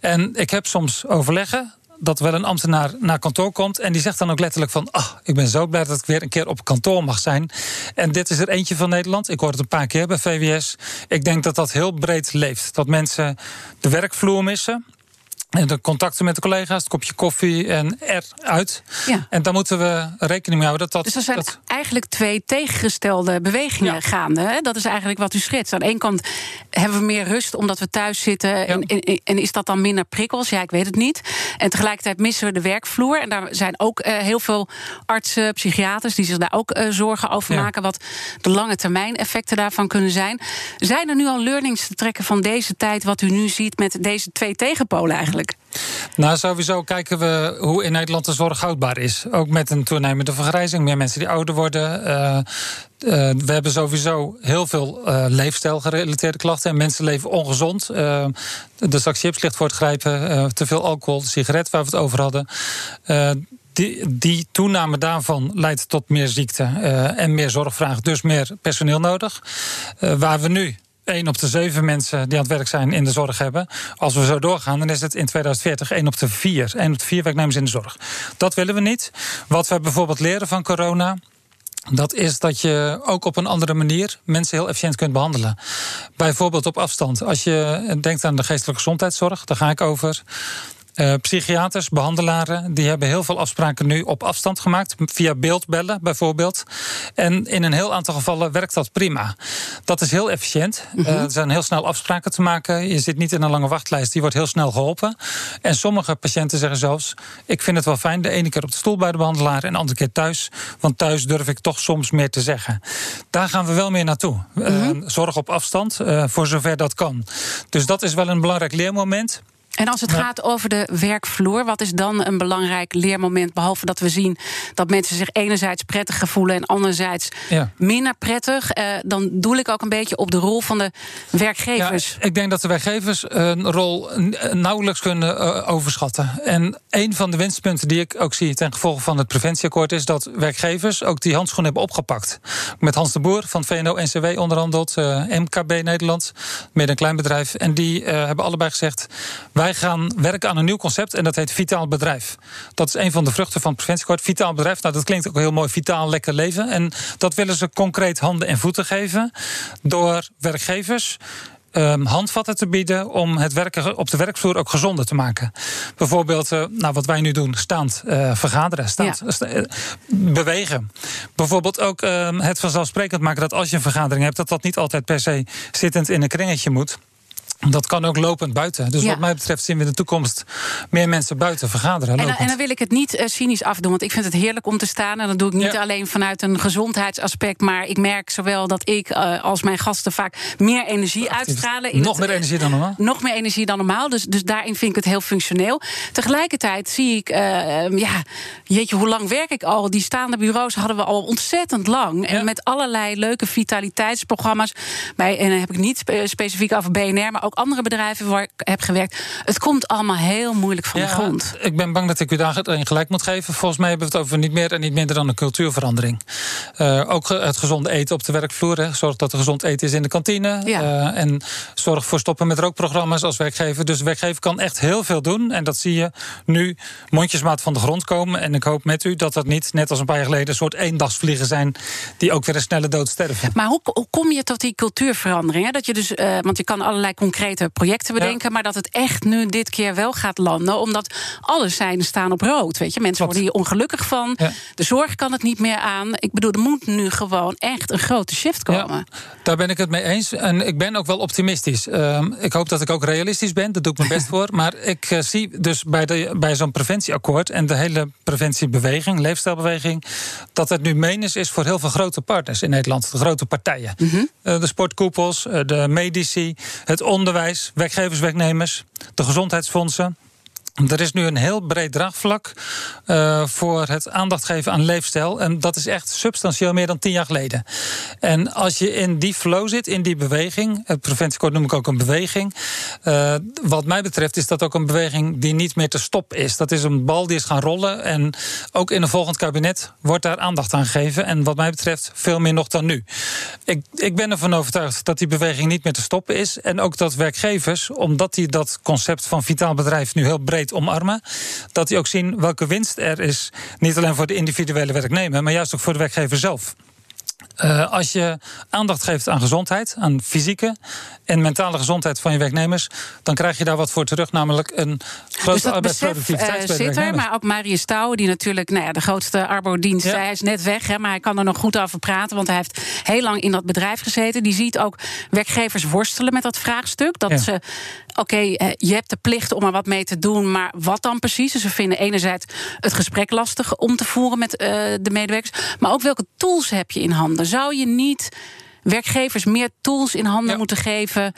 En ik heb soms overleggen dat wel een ambtenaar naar kantoor komt en die zegt dan ook letterlijk van, ah, ik ben zo blij dat ik weer een keer op kantoor mag zijn. En dit is er eentje van Nederland. Ik hoor het een paar keer bij VWS. Ik denk dat dat heel breed leeft. Dat mensen de werkvloer missen. En de contacten met de collega's, het kopje koffie en eruit. Ja. En daar moeten we rekening mee houden. Dat dat, dus er zijn dat... eigenlijk twee tegengestelde bewegingen ja. gaande. Hè? Dat is eigenlijk wat u schetst. Aan de ene kant hebben we meer rust omdat we thuis zitten. Ja. En, en, en, is dat dan minder prikkels? Ja, ik weet het niet. En tegelijkertijd missen we de werkvloer. En daar zijn ook uh, heel veel artsen, psychiaters... die zich daar ook uh, zorgen over maken... wat de lange termijn effecten daarvan kunnen zijn. Zijn er nu al learnings te trekken van deze tijd... wat u nu ziet met deze twee tegenpolen eigenlijk? Nou, sowieso kijken we hoe in Nederland de zorg houdbaar is. Ook met een toenemende vergrijzing, meer mensen die ouder worden. Uh, uh, we hebben sowieso heel veel uh, leefstijlgerelateerde klachten. En mensen leven ongezond. de straks chipslicht voor het grijpen, te veel alcohol, sigaret waar we het over hadden. Die, die, toename daarvan leidt tot meer ziekte en meer zorgvraag, dus meer personeel nodig. waar we nu 1 op de 7 mensen die aan het werk zijn in de zorg hebben. Als we zo doorgaan, dan is het in 2040 1 op de 4. 1 op de 4 werknemers in de zorg. Dat willen we niet. Wat we bijvoorbeeld leren van corona. Dat is dat je ook op een andere manier mensen heel efficiënt kunt behandelen. Bijvoorbeeld op afstand. Als je denkt aan de geestelijke gezondheidszorg, daar ga ik over. Uh, psychiaters, behandelaren, die hebben heel veel afspraken nu op afstand gemaakt. Via beeldbellen bijvoorbeeld. En in een heel aantal gevallen werkt dat prima. Dat is heel efficiënt. -hmm. uh, er zijn heel snel afspraken te maken. Je zit niet in een lange wachtlijst, die wordt heel snel geholpen. En sommige patiënten zeggen zelfs: Ik vind het wel fijn, de ene keer op de stoel bij de behandelaar en de andere keer thuis. Want thuis durf ik toch soms meer te zeggen. Daar gaan we wel meer naartoe. -hmm. uh, zorg op afstand, voor zover dat kan. Dus dat is wel een belangrijk leermoment. En als het gaat over de werkvloer, wat is dan een belangrijk leermoment? Behalve dat we zien dat mensen zich enerzijds prettig voelen en anderzijds ja. minder prettig. Uh, dan doel ik ook een beetje op de rol van de werkgevers. Ja, ik denk dat de werkgevers een rol nauwelijks kunnen uh, overschatten. En een van de winstpunten die ik ook zie ten gevolge van het preventieakkoord is dat werkgevers ook die handschoen hebben opgepakt. Met Hans de Boer van VNO-NCW onderhandeld, uh, MKB Nederland, midden- en kleinbedrijf. En die hebben allebei gezegd. Wij wij gaan werken aan een nieuw concept en dat heet Vitaal Bedrijf. Dat is een van de vruchten van het preventieakkoord. Vitaal Bedrijf, nou dat klinkt ook heel mooi, vitaal, lekker leven. En dat willen ze concreet handen en voeten geven door werkgevers um, handvatten te bieden om het werken op de werkvloer ook gezonder te maken. Bijvoorbeeld, uh, nou, wat wij nu doen, staand uh, vergaderen, staand, ja. sta, uh, bewegen. Bijvoorbeeld ook uh, het vanzelfsprekend maken dat als je een vergadering hebt, dat dat niet altijd per se zittend in een kringetje moet. Dat kan ook lopend buiten. Dus Ja. wat mij betreft zien we in de toekomst meer mensen buiten vergaderen. En, en dan wil ik het niet eh, cynisch afdoen, want ik vind het heerlijk om te staan. En dat doe ik niet Ja. alleen vanuit een gezondheidsaspect. Maar ik merk zowel dat ik eh, als mijn gasten vaak meer energie uitstralen. in Nog het- meer energie dan normaal. Nog meer energie dan normaal. Dus, dus daarin vind ik het heel functioneel. Tegelijkertijd zie ik, eh, eh, ja, jeetje, hoe lang werk ik al? Die staande bureaus hadden we al ontzettend lang. En Ja. met allerlei leuke vitaliteitsprogramma's. Bij, en dan heb ik niet spe- specifiek over BNR, maar ook andere bedrijven waar ik heb gewerkt. Het komt allemaal heel moeilijk van de grond. Ik ben bang dat ik u daarin gelijk moet geven. Volgens mij hebben we het over niet meer en niet minder dan een cultuurverandering. Eh, ook het gezonde eten op de werkvloer. Hè. Zorg dat er gezond eten is in de kantine. Ja. Eh, en zorg voor stoppen met rookprogramma's als werkgever. Dus de werkgever kan echt heel veel doen. En dat zie je nu mondjesmaat van de grond komen. En ik hoop met u dat dat niet, net als een paar jaar geleden, een soort eendagsvliegen zijn. die ook weer een snelle dood sterven. Maar hoe, hoe kom je tot die cultuurverandering? Hè? Dat je dus, eh, want je kan allerlei concrete projecten bedenken, maar dat het echt nu dit keer wel gaat landen, omdat alle seinen staan op rood. Weet je, mensen Klopt. worden hier ongelukkig van. Ja. De zorg kan het niet meer aan. Ik bedoel, er moet nu gewoon echt een grote shift komen. Ja, daar ben ik het mee eens. En ik ben ook wel optimistisch. Ehm, ik hoop dat ik ook realistisch ben. Daar doe ik mijn best voor. Maar ik eh, zie dus bij, de, bij zo'n preventieakkoord en de hele preventiebeweging, leefstijlbeweging, dat het nu menens is voor heel veel grote partners in Nederland. De grote partijen. Eh, de sportkoepels, eh, de medici, het onderwijs, werkgevers, werknemers, de gezondheidsfondsen. Er is nu een heel breed draagvlak eh, voor het aandacht geven aan leefstijl. En dat is echt substantieel meer dan tien jaar geleden. En als je in die flow zit, in die beweging, het preventieakkoord noem ik ook een beweging. eh, wat mij betreft is dat ook een beweging die niet meer te stoppen is. Dat is een bal die is gaan rollen. En ook in een volgend kabinet wordt daar aandacht aan gegeven. En wat mij betreft veel meer nog dan nu. Ik, ik ben ervan overtuigd dat die beweging niet meer te stoppen is. En ook dat werkgevers, omdat die dat concept van vitaal bedrijf nu heel breed omarmen, dat die ook zien welke winst er is. Niet alleen voor de individuele werknemer, maar juist ook voor de werkgever zelf. Eh, als je aandacht geeft aan gezondheid, aan fysieke en mentale gezondheid van je werknemers, dan krijg je daar wat voor terug, namelijk een grote Dus dat besef arbeidsproductiviteit de zit er, maar ook Marius Stouwen, die natuurlijk nou ja, de grootste arbodienst, Ja. hij is net weg, hè, maar hij kan er nog goed over praten, want hij heeft heel lang in dat bedrijf gezeten. Die ziet ook werkgevers worstelen met dat vraagstuk. Dat Ja. ze, oké, eh, je hebt de plicht om er wat mee te doen, maar wat dan precies? Dus ze vinden enerzijds het gesprek lastig om te voeren met de medewerkers, maar ook welke tools heb je in handen? Zou je niet werkgevers meer tools in handen Ja. moeten geven?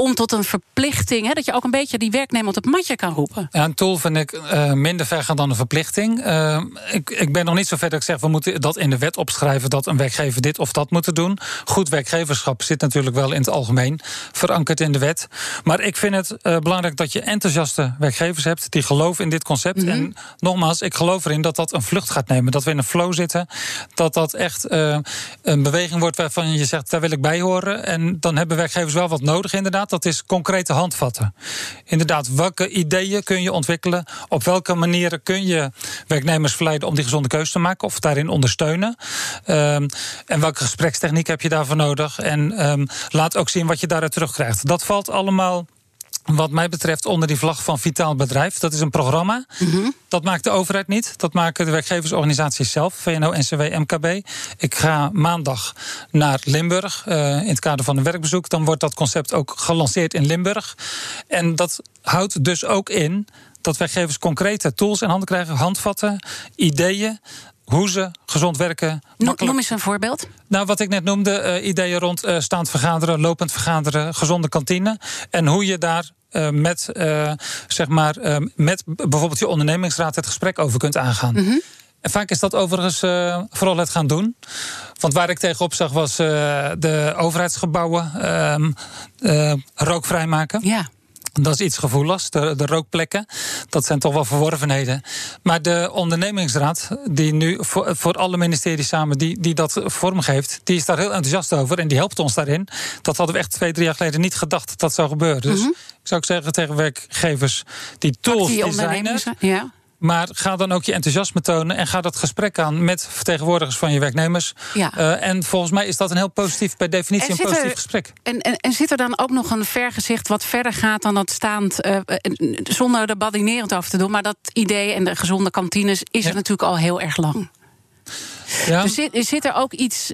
Om tot een verplichting, hè, dat je ook een beetje die werknemer op het matje kan roepen. Ja, een tool vind ik eh, minder ver gaan dan een verplichting. Eh, ik, ik ben nog niet zo ver dat ik zeg, we moeten dat in de wet opschrijven dat een werkgever dit of dat moet doen. Goed werkgeverschap zit natuurlijk wel in het algemeen verankerd in de wet. Maar ik vind het eh, belangrijk dat je enthousiaste werkgevers hebt die geloven in dit concept. En nogmaals, ik geloof erin dat dat een vlucht gaat nemen. Dat we in een flow zitten. Dat dat echt een beweging wordt waarvan je zegt, daar wil ik bij horen. En dan hebben werkgevers wel wat nodig inderdaad. Dat is concrete handvatten. Inderdaad, welke ideeën kun je ontwikkelen? Op welke manieren kun je werknemers verleiden om die gezonde keuze te maken? Of daarin ondersteunen? Ehm, en welke gesprekstechniek heb je daarvoor nodig? En ehm, laat ook zien wat je daaruit terugkrijgt. Dat valt allemaal wat mij betreft onder die vlag van Vitaal Bedrijf. Dat is een programma. Dat maakt de overheid niet. Dat maken de werkgeversorganisaties zelf. VNO, NCW, MKB. Ik ga maandag naar Limburg eh, in het kader van een werkbezoek. Dan wordt dat concept ook gelanceerd in Limburg. En dat houdt dus ook in dat werkgevers concrete tools in handen krijgen. Handvatten, ideeën. Hoe ze gezond werken. Noem, makkelijk noem eens een voorbeeld. nou, wat ik net noemde, eh, ideeën rond eh, staand vergaderen, lopend vergaderen, gezonde kantine. En hoe je daar eh, met, zeg maar, met bijvoorbeeld je ondernemingsraad het gesprek over kunt aangaan. En vaak is dat overigens vooral het gaan doen. Want waar ik tegenop zag was de overheidsgebouwen eh, rookvrij maken. Ja. Dat is iets gevoeligs, de, de rookplekken. Dat zijn toch wel verworvenheden. Maar de ondernemingsraad, die nu voor, voor alle ministeries samen die, die dat vormgeeft, die is daar heel enthousiast over en die helpt ons daarin. Dat hadden we echt twee, drie jaar geleden niet gedacht dat dat zou gebeuren. Dus ik zou ook zeggen tegen werkgevers, die tools Die die zijn er. ondernemers. Ja. Maar ga dan ook je enthousiasme tonen en ga dat gesprek aan met vertegenwoordigers van je werknemers. Ja. Eh, en volgens mij is dat een heel positief, per definitie, En een er- positief gesprek. En, en, en zit er dan ook nog een vergezicht wat verder gaat dan dat staand, eh, eh, zonder er badinerend over te doen, maar dat idee en de gezonde kantines is Ja. er natuurlijk al heel erg lang. Ja. Dus zit, zit er ook iets,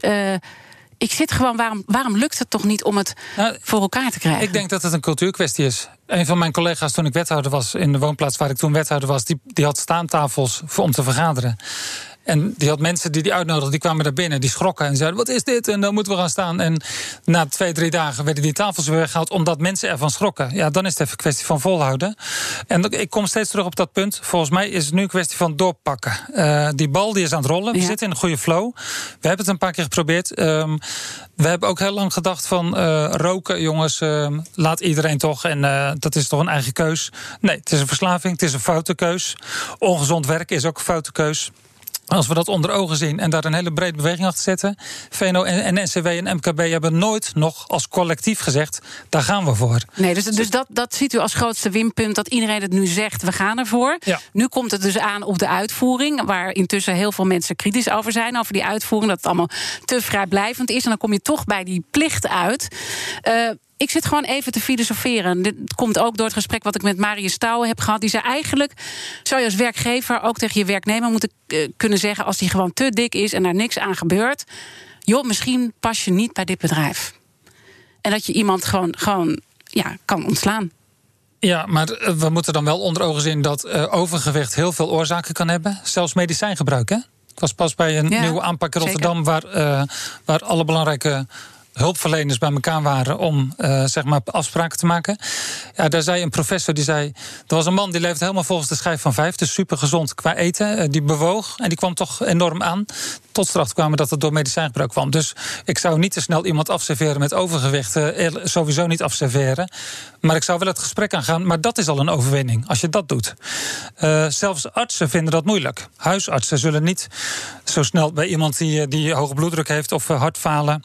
ik zit gewoon, waarom, waarom lukt het toch niet om het nou, voor elkaar te krijgen? Ik denk dat het een cultuurkwestie is. Een van mijn collega's toen ik wethouder was in de woonplaats waar ik toen wethouder was, die, die had staantafels voor, om te vergaderen. En die had mensen die die uitnodigden, die kwamen daar binnen, die schrokken en zeiden: Wat is dit? En dan moeten we gaan staan. En na twee, drie dagen werden die tafels weer weggehaald omdat mensen ervan schrokken. Ja, dan is het even een kwestie van volhouden. En ik kom steeds terug op dat punt. Volgens mij is het nu een kwestie van doorpakken. Uh, die bal die is aan het rollen. We zitten in een goede flow. We hebben het een paar keer geprobeerd. Um, we hebben ook heel lang gedacht van uh, roken, jongens, uh, laat iedereen toch. En uh, dat is toch een eigen keus. Nee, het is een verslaving, het is een foute keus. Ongezond werken is ook een foute keus. Als we dat onder ogen zien en daar een hele brede beweging achter zetten. VNO en, NCW en MKB hebben nooit nog als collectief gezegd: daar gaan we voor. Nee, dus, dus dat, dat ziet u als grootste winpunt dat iedereen het nu zegt: we gaan ervoor. Ja. Nu komt het dus aan op de uitvoering, waar intussen heel veel mensen kritisch over zijn, over die uitvoering, dat het allemaal te vrijblijvend is. En dan kom je toch bij die plicht uit. Uh, ik zit gewoon even te filosoferen. Dit komt ook door het gesprek wat ik met Marius Stouwen heb gehad. Die zei eigenlijk, zou je als werkgever ook tegen je werknemer moeten uh, kunnen zeggen... als die gewoon te dik is en daar niks aan gebeurt... joh, misschien pas je niet bij dit bedrijf. En dat je iemand gewoon, gewoon ja, kan ontslaan. Ja, maar eh, we moeten dan wel onder ogen zien dat uh, overgewicht heel veel oorzaken kan hebben. Zelfs medicijngebruik, hè? Ik was pas bij een ja, nieuwe aanpak in Rotterdam... Waar, uh, waar alle belangrijke hulpverleners bij elkaar waren om uh, zeg maar afspraken te maken. Ja, daar zei een professor die zei. Er was een man die leefde helemaal volgens de schijf van vijf. Dus super gezond qua eten. Uh, die bewoog en die kwam toch enorm aan. Tot straks kwamen dat het door medicijngebruik kwam. Dus ik zou niet te snel iemand afserveren met overgewicht. Uh, sowieso niet afserveren. Maar ik zou wel het gesprek aangaan. Maar dat is al een overwinning als je dat doet. zelfs artsen vinden dat moeilijk. Huisartsen zullen niet zo snel bij iemand die, die hoge bloeddruk heeft of hartfalen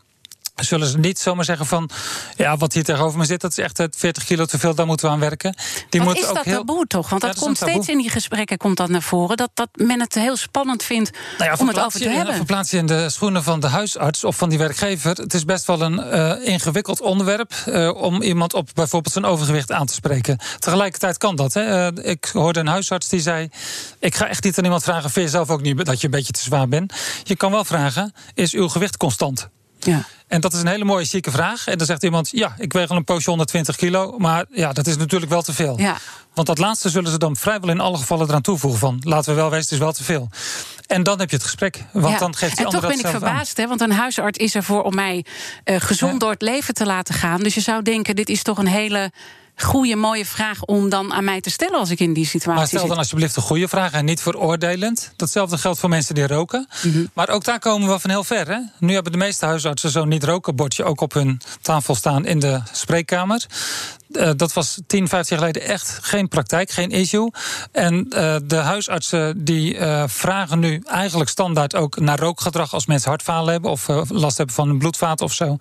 zullen ze niet zomaar zeggen van... ja, wat hier tegenover me zit, dat is echt 40 kilo te veel... daar moeten we aan werken. Die wat is ook dat heel... taboe toch? Want dat, komt steeds in die gesprekken komt dat naar voren... dat, dat men het heel spannend vindt nou ja, om het over te hebben. Verplaats je in de schoenen van de huisarts of van die werkgever... het is best wel een uh, ingewikkeld onderwerp... Uh, om iemand op bijvoorbeeld zijn overgewicht aan te spreken. Tegelijkertijd kan dat. Hè. Uh, ik hoorde een huisarts die zei... ik ga echt niet aan iemand vragen... vind je zelf ook niet dat je een beetje te zwaar bent? Je kan wel vragen, is uw gewicht constant? Ja. En dat is een hele mooie zieke vraag. En dan zegt iemand, ja, ik weeg al een poosje 120 kilo. Maar ja, dat is natuurlijk wel te veel. Ja. Want dat laatste zullen ze dan vrijwel in alle gevallen eraan toevoegen van... laten we wel wezen, het is wel te veel. En dan heb je het gesprek. Want dan geeft die en toch ben ik verbaasd, hè, want een huisarts is ervoor om mij uh, gezond door het leven te laten gaan. Dus je zou denken, dit is toch een hele goede, mooie vraag om dan aan mij te stellen als ik in die situatie Maar stel dan alsjeblieft een goede vraag en niet veroordelend. Datzelfde geldt voor mensen die roken. Mhm. Maar ook daar komen we van heel ver. Hè? Nu hebben de meeste huisartsen zo'n niet-roken bordje ook op hun tafel staan in de spreekkamer. Uh, dat was 10, 15 jaar geleden echt geen praktijk, geen issue. En uh, de huisartsen die uh, vragen nu eigenlijk standaard ook naar rookgedrag als mensen hartfalen hebben of last hebben van een bloedvaat of zo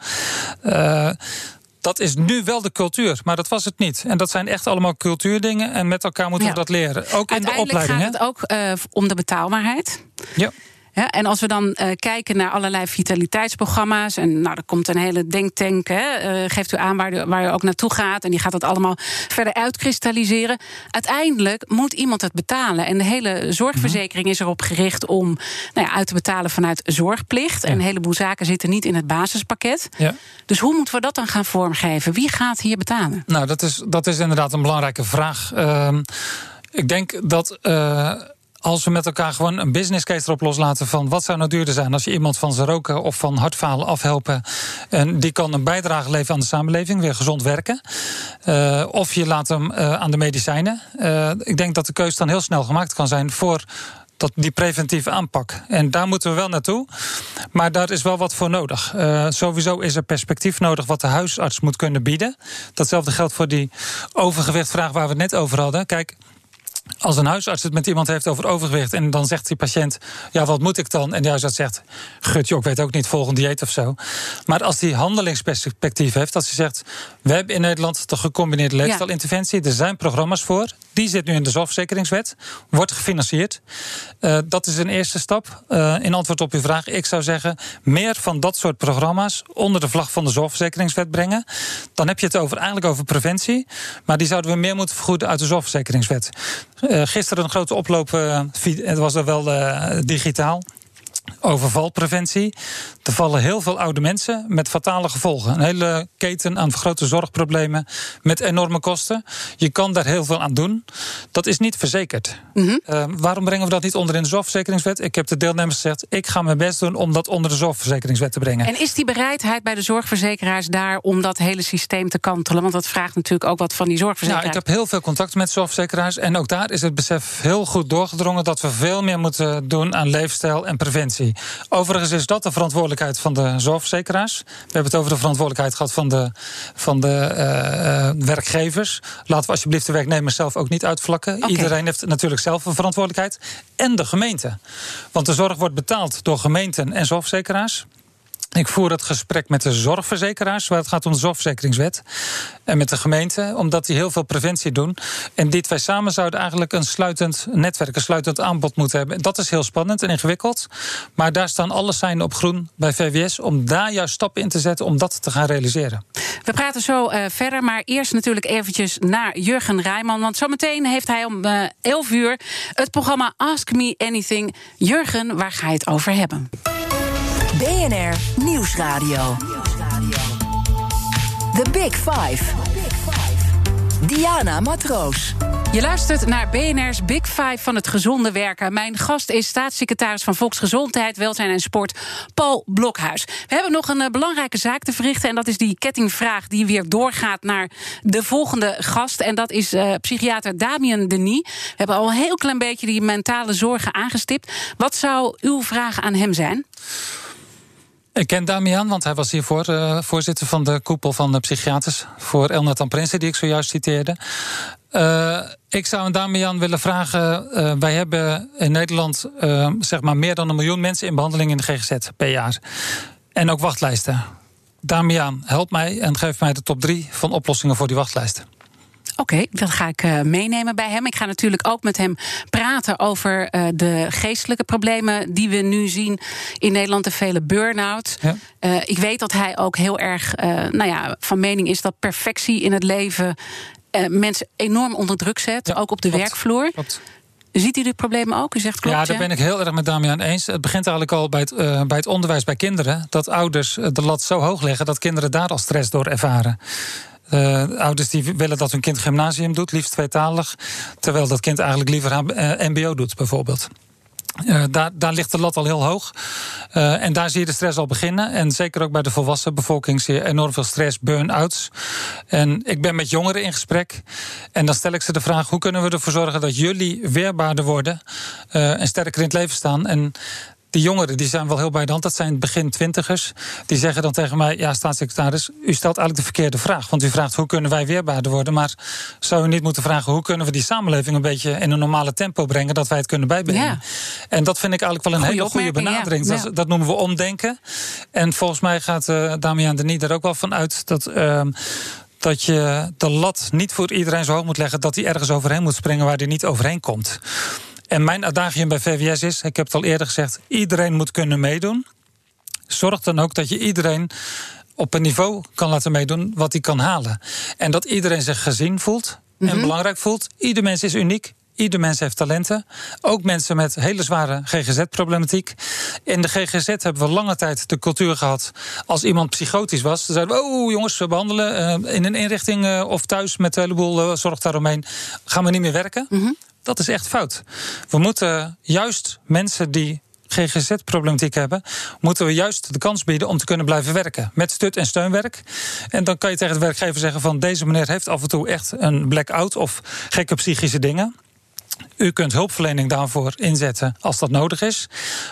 dat is nu wel de cultuur, maar dat was het niet. En dat zijn echt allemaal cultuurdingen en met elkaar moeten we dat leren. Ook in de opleiding. gaat het ook uh, om de betaalbaarheid. Ja. Ja, en als we dan uh, kijken naar allerlei vitaliteitsprogramma's. En nou, er komt een hele denktank. Hè, uh, geeft u aan waar u, waar u ook naartoe gaat. En die gaat dat allemaal verder uitkristalliseren. Uiteindelijk moet iemand het betalen. En de hele zorgverzekering is erop gericht om nou ja, uit te betalen vanuit zorgplicht. En een heleboel zaken zitten niet in het basispakket. Ja. Dus hoe moeten we dat dan gaan vormgeven? Wie gaat hier betalen? Nou, dat is, dat is inderdaad een belangrijke vraag. Uh, ik denk dat. Als we met elkaar gewoon een business case erop loslaten van wat zou nou duurder zijn als je iemand van zijn roken of van hartfalen afhelpen en die kan een bijdrage leveren aan de samenleving, weer gezond werken. Uh, of je laat hem uh, aan de medicijnen. Uh, ik denk dat de keuze dan heel snel gemaakt kan zijn voor dat, die preventieve aanpak. En daar moeten we wel naartoe. Maar daar is wel wat voor nodig. Sowieso is er perspectief nodig wat de huisarts moet kunnen bieden. Datzelfde geldt voor die overgewichtvraag waar we het net over hadden. Kijk, als een huisarts het met iemand heeft over overgewicht en dan zegt die patiënt: Ja, wat moet ik dan? En de huisarts zegt: Gut, joh, ik weet ook niet, volgend dieet of zo. Maar als die handelingsperspectief heeft, als hij zegt: We hebben in Nederland de gecombineerde leefstijlinterventie, er zijn programma's voor, die zit nu in de zorgverzekeringswet, wordt gefinancierd. Uh, dat is een eerste stap. Uh, in antwoord op uw vraag, ik zou zeggen: meer van dat soort programma's onder de vlag van de zorgverzekeringswet brengen. Dan heb je het over, eigenlijk over preventie, maar die zouden we meer moeten vergoeden uit de zorgverzekeringswet. Uh, gisteren een grote oploop, uh, het was er wel uh, digitaal. Overvalpreventie. Er vallen heel veel oude mensen met fatale gevolgen. Een hele keten aan grote zorgproblemen met enorme kosten. Je kan daar heel veel aan doen. Dat is niet verzekerd. Mhm. Uh, waarom brengen we dat niet onder in de zorgverzekeringswet? Ik heb de deelnemers gezegd: ik ga mijn best doen om dat onder de zorgverzekeringswet te brengen. En is die bereidheid bij de zorgverzekeraars daar om dat hele systeem te kantelen? Want dat vraagt natuurlijk ook wat van die zorgverzekeraars. Nou, ik heb heel veel contact met zorgverzekeraars. En ook daar is het besef heel goed doorgedrongen dat we veel meer moeten doen aan leefstijl en preventie. Overigens is dat de verantwoordelijkheid van de zorgverzekeraars. We hebben het over de verantwoordelijkheid gehad van de, van de uh, uh, werkgevers. Laten we alsjeblieft de werknemers zelf ook niet uitvlakken. Okay. Iedereen heeft natuurlijk zelf een verantwoordelijkheid. En de gemeente. Want de zorg wordt betaald door gemeenten en zorgverzekeraars. Ik voer het gesprek met de zorgverzekeraars, waar het gaat om de zorgverzekeringswet. En met de gemeente, omdat die heel veel preventie doen. En die twee samen zouden eigenlijk een sluitend netwerk, een sluitend aanbod moeten hebben. Dat is heel spannend en ingewikkeld. Maar daar staan alle seinen op groen bij VWS om daar juist stappen in te zetten om dat te gaan realiseren. We praten zo uh, verder, maar eerst natuurlijk eventjes naar Jurgen Rijman. Want zometeen heeft hij om uh, 11 uur het programma Ask Me Anything. Jurgen, waar ga je het over hebben? BNR Nieuwsradio. The Big Five. Diana Matroos. Je luistert naar BNR's Big Five van het gezonde werken. Mijn gast is staatssecretaris van Volksgezondheid, Welzijn en Sport, Paul Blokhuis. We hebben nog een uh, belangrijke zaak te verrichten. En dat is die kettingvraag die weer doorgaat naar de volgende gast. En dat is uh, psychiater Damien Denis. We hebben al een heel klein beetje die mentale zorgen aangestipt. Wat zou uw vraag aan hem zijn? Ik ken Damian, want hij was hiervoor uh, voorzitter van de koepel van de psychiaters voor Elnathan Prinsen, die ik zojuist citeerde. Uh, ik zou aan Damian willen vragen. Uh, wij hebben in Nederland zeg maar meer dan een miljoen mensen in behandeling in de GGZ per jaar. En ook wachtlijsten. Damian, help mij en geef mij de top drie van oplossingen voor die wachtlijsten. Oké, okay, dat ga ik uh, meenemen bij hem. Ik ga natuurlijk ook met hem praten over uh, de geestelijke problemen die we nu zien in Nederland, de vele burn-out. Ja. Uh, ik weet dat hij ook heel erg nou ja, van mening is dat perfectie in het leven mensen enorm onder druk zet, ja, ook op de klopt, werkvloer. Klopt. Ziet u dit probleem ook? U zegt klopt, ja, daar ben ik heel erg met Damian eens. Het begint eigenlijk al bij het, uh, bij het onderwijs bij kinderen. Dat ouders de lat zo hoog leggen dat kinderen daar al stress door ervaren. Uh, ouders die willen dat hun kind gymnasium doet, liefst tweetalig. Terwijl dat kind eigenlijk liever uh, MBO doet, bijvoorbeeld. Uh, daar, daar ligt de lat al heel hoog. En daar zie je de stress al beginnen. En zeker ook bij de volwassen bevolking zie je enorm veel stress, burn-outs. En ik ben met jongeren in gesprek. En dan stel ik ze de vraag: hoe kunnen we ervoor zorgen dat jullie weerbaarder worden en sterker in het leven staan? En die jongeren die zijn wel heel bij de hand. Dat zijn begin twintigers. Die zeggen dan tegen mij: Ja, staatssecretaris, u stelt eigenlijk de verkeerde vraag. Want u vraagt hoe kunnen wij weerbaarder worden. Maar zou u niet moeten vragen hoe kunnen we die samenleving een beetje in een normale tempo brengen. Dat wij het kunnen bijbenen. Ja. En dat vind ik eigenlijk wel een Goeie hele goede benadering. Ja. Dat, dat, noemen we omdenken. En volgens mij gaat uh, Damian Denis er ook wel van uit dat. Uh, dat je de lat niet voor iedereen zo hoog moet leggen dat hij ergens overheen moet springen waar hij niet overheen komt. En mijn adagium bij VWS is, ik heb het al eerder gezegd, iedereen moet kunnen meedoen. Zorg dan ook dat je iedereen op een niveau kan laten meedoen wat hij kan halen. En dat iedereen zich gezien voelt en mm -hmm. belangrijk voelt. Ieder mens is uniek. Ieder mens heeft talenten. Ook mensen met hele zware GGZ-problematiek. In de GGZ hebben we lange tijd de cultuur gehad. Als iemand psychotisch was, dan zeiden we: Oh, jongens, we behandelen uh, in een inrichting uh, of thuis met een heleboel uh, zorg daaromheen. Gaan we niet meer werken? Mm -hmm. Dat is echt fout. We moeten juist mensen die GGZ-problematiek hebben, moeten we juist de kans bieden om te kunnen blijven werken. Met stut- en steunwerk. En dan kan je tegen de werkgever zeggen: van deze meneer heeft af en toe echt een blackout of gekke psychische dingen. U kunt hulpverlening daarvoor inzetten als dat nodig is.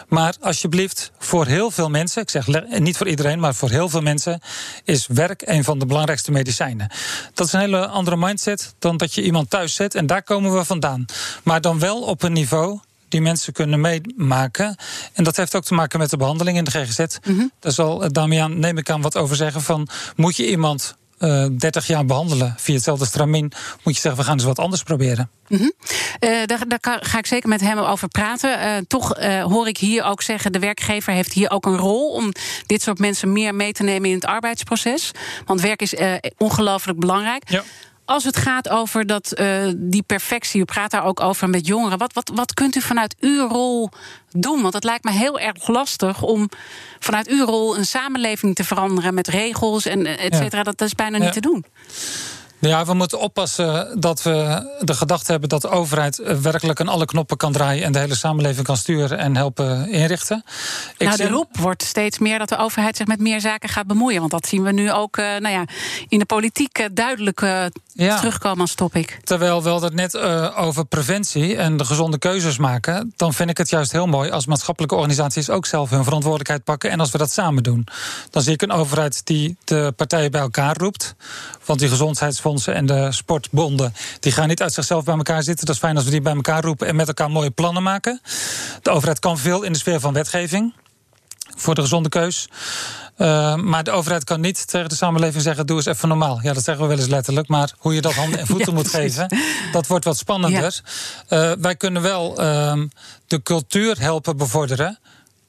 Maar alsjeblieft, voor heel veel mensen, ik zeg niet voor iedereen, maar voor heel veel mensen, is werk een van de belangrijkste medicijnen. Dat is een hele andere mindset dan dat je iemand thuis zet en daar komen we vandaan. Maar dan wel op een niveau die mensen kunnen meemaken. En dat heeft ook te maken met de behandeling in de GGZ. Mm -hmm. Daar zal Damian, neem ik aan, wat over zeggen van moet je iemand uh, 30 jaar behandelen via hetzelfde stramien, moet je zeggen, we gaan eens wat anders proberen. Mm -hmm. uh, daar, daar, ga ik zeker met hem over praten. Uh, toch hoor ik hier ook zeggen, de werkgever heeft hier ook een rol om dit soort mensen meer mee te nemen in het arbeidsproces. Want werk is ongelooflijk belangrijk. Ja. Als het gaat over dat, uh, die perfectie, u praat daar ook over met jongeren. Wat, wat, wat kunt u vanuit uw rol doen? Want het lijkt me heel erg lastig om vanuit uw rol een samenleving te veranderen met regels en et cetera. Dat, dat is bijna niet te doen. Ja, we moeten oppassen dat we de gedachte hebben dat de overheid werkelijk aan alle knoppen kan draaien en de hele samenleving kan sturen en helpen inrichten. Ik nou, de roep wordt steeds meer dat de overheid zich met meer zaken gaat bemoeien. Want dat zien we nu ook uh, nou ja, in de politiek uh, duidelijk ja. terugkomen als topic. Terwijl we het net over preventie en de gezonde keuzes maken, dan vind ik het juist heel mooi als maatschappelijke organisaties ook zelf hun verantwoordelijkheid pakken en als we dat samen doen. Dan zie ik een overheid die de partijen bij elkaar roept. Want die gezondheidsfondsen en de sportbonden... die gaan niet uit zichzelf bij elkaar zitten. Dat is fijn als we die bij elkaar roepen en met elkaar mooie plannen maken. De overheid kan veel in de sfeer van wetgeving voor de gezonde keus. Uh, maar de overheid kan niet tegen de samenleving zeggen: doe eens even normaal. Ja, dat zeggen we wel eens letterlijk. Maar hoe je dat handen en voeten moet geven, dat wordt wat spannender. Ja. Uh, wij kunnen wel uh, de cultuur helpen bevorderen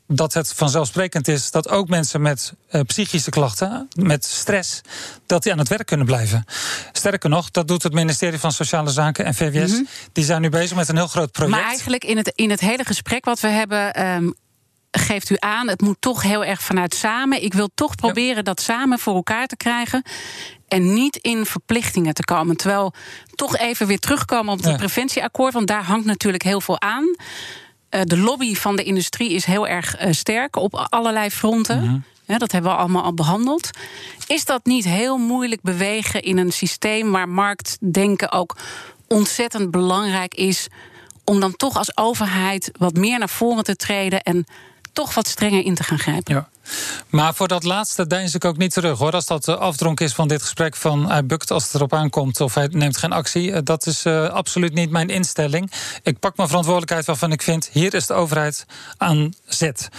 dat het vanzelfsprekend is dat ook mensen met uh, psychische klachten, met stress, dat die aan het werk kunnen blijven. Sterker nog, dat doet het ministerie van Sociale Zaken en VWS. Mm -hmm. Die zijn nu bezig met een heel groot project. Maar eigenlijk in het, in het hele gesprek wat we hebben. Um, geeft u aan, het moet toch heel erg vanuit samen. Ik wil toch proberen ja. dat samen voor elkaar te krijgen. En niet in verplichtingen te komen. Terwijl toch even weer terugkomen op het ja. preventieakkoord. Want daar hangt natuurlijk heel veel aan. Uh, de lobby van de industrie is heel erg uh, sterk op allerlei fronten. Mm -hmm. ja, dat hebben we allemaal al behandeld. Is dat niet heel moeilijk bewegen in een systeem waar marktdenken ook ontzettend belangrijk is? Om dan toch als overheid wat meer naar voren te treden en toch wat strenger in te gaan grijpen. Ja. Maar voor dat laatste deins ik ook niet terug hoor. Als dat de afdronk is van dit gesprek van hij bukt als het erop aankomt of hij neemt geen actie. Dat is uh, absoluut niet mijn instelling. Ik pak mijn verantwoordelijkheid waarvan ik vind, hier is de overheid aan zet.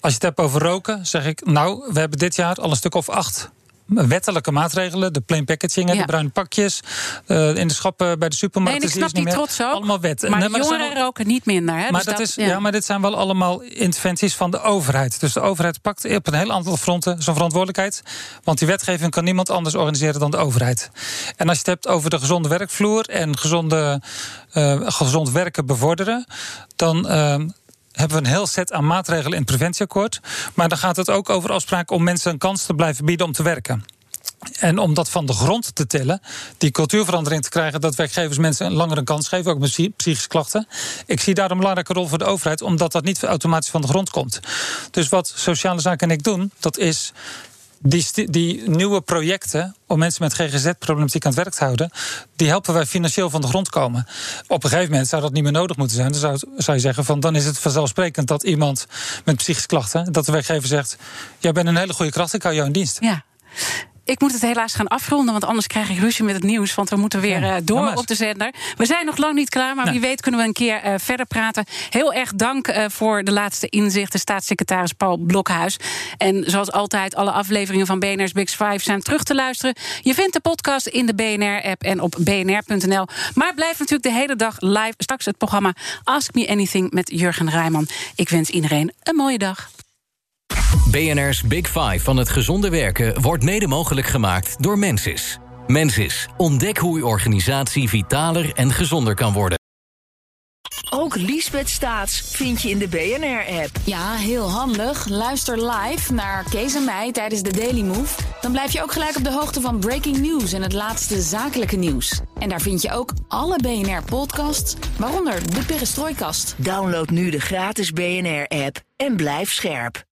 Als je het hebt over roken, zeg ik, nou, we hebben dit jaar al een stuk of acht wettelijke maatregelen. De plain packaging, ja. de bruine pakjes. Uh, in de schappen bij de supermarkt. Nee, ik snap die trots ook. Allemaal wet. Maar, nee, maar de jongeren al... roken niet minder. Hè? Maar, dus dat, dat is, ja. ja. maar dit zijn wel allemaal interventies van de overheid. Dus de overheid pakt op een heel aantal fronten zijn verantwoordelijkheid. Want die wetgeving kan niemand anders organiseren dan de overheid. En als je het hebt over de gezonde werkvloer en gezonde, uh, gezond werken bevorderen, dan. Uh, hebben we een heel set aan maatregelen in het preventieakkoord. Maar dan gaat het ook over afspraken om mensen een kans te blijven bieden om te werken. En om dat van de grond te tillen, die cultuurverandering te krijgen, dat werkgevers mensen een langere kans geven, ook met psychische klachten. Ik zie daar een belangrijke rol voor de overheid, omdat dat niet automatisch van de grond komt. Dus wat sociale zaken en ik doen, dat is die, nieuwe projecten om mensen met GGZ-problematiek aan het werk te houden, die helpen wij financieel van de grond komen. Op een gegeven moment zou dat niet meer nodig moeten zijn. Dan zou, zou je zeggen van dan is het vanzelfsprekend dat iemand met psychische klachten, dat de werkgever zegt: Jij bent een hele goede kracht, ik hou jou in dienst. Ja. Ik moet het helaas gaan afronden, want anders krijg ik ruzie met het nieuws. Want we moeten weer uh, door ja, op de zender. We zijn nog lang niet klaar, maar nee. wie weet kunnen we een keer uh, verder praten. Heel erg dank uh, voor de laatste inzichten, staatssecretaris Paul Blokhuis. En zoals altijd, alle afleveringen van BNR's Big Five zijn terug te luisteren. Je vindt de podcast in de BNR-app en op bnr.nl. Maar blijf natuurlijk de hele dag live. Straks het programma Ask Me Anything met Jurgen Rijman. Ik wens iedereen een mooie dag. BNR's Big Five van het gezonde werken wordt mede mogelijk gemaakt door Mensis. Mensis, ontdek hoe uw organisatie vitaler en gezonder kan worden. Ook Liesbeth Staats vind je in de BNR-app. Ja, heel handig. Luister live naar Kees en mij tijdens de Daily Move. Dan blijf je ook gelijk op de hoogte van breaking news en het laatste zakelijke nieuws. En daar vind je ook alle BNR-podcasts, waaronder de Perestrooikast. Download nu de gratis BNR-app en blijf scherp.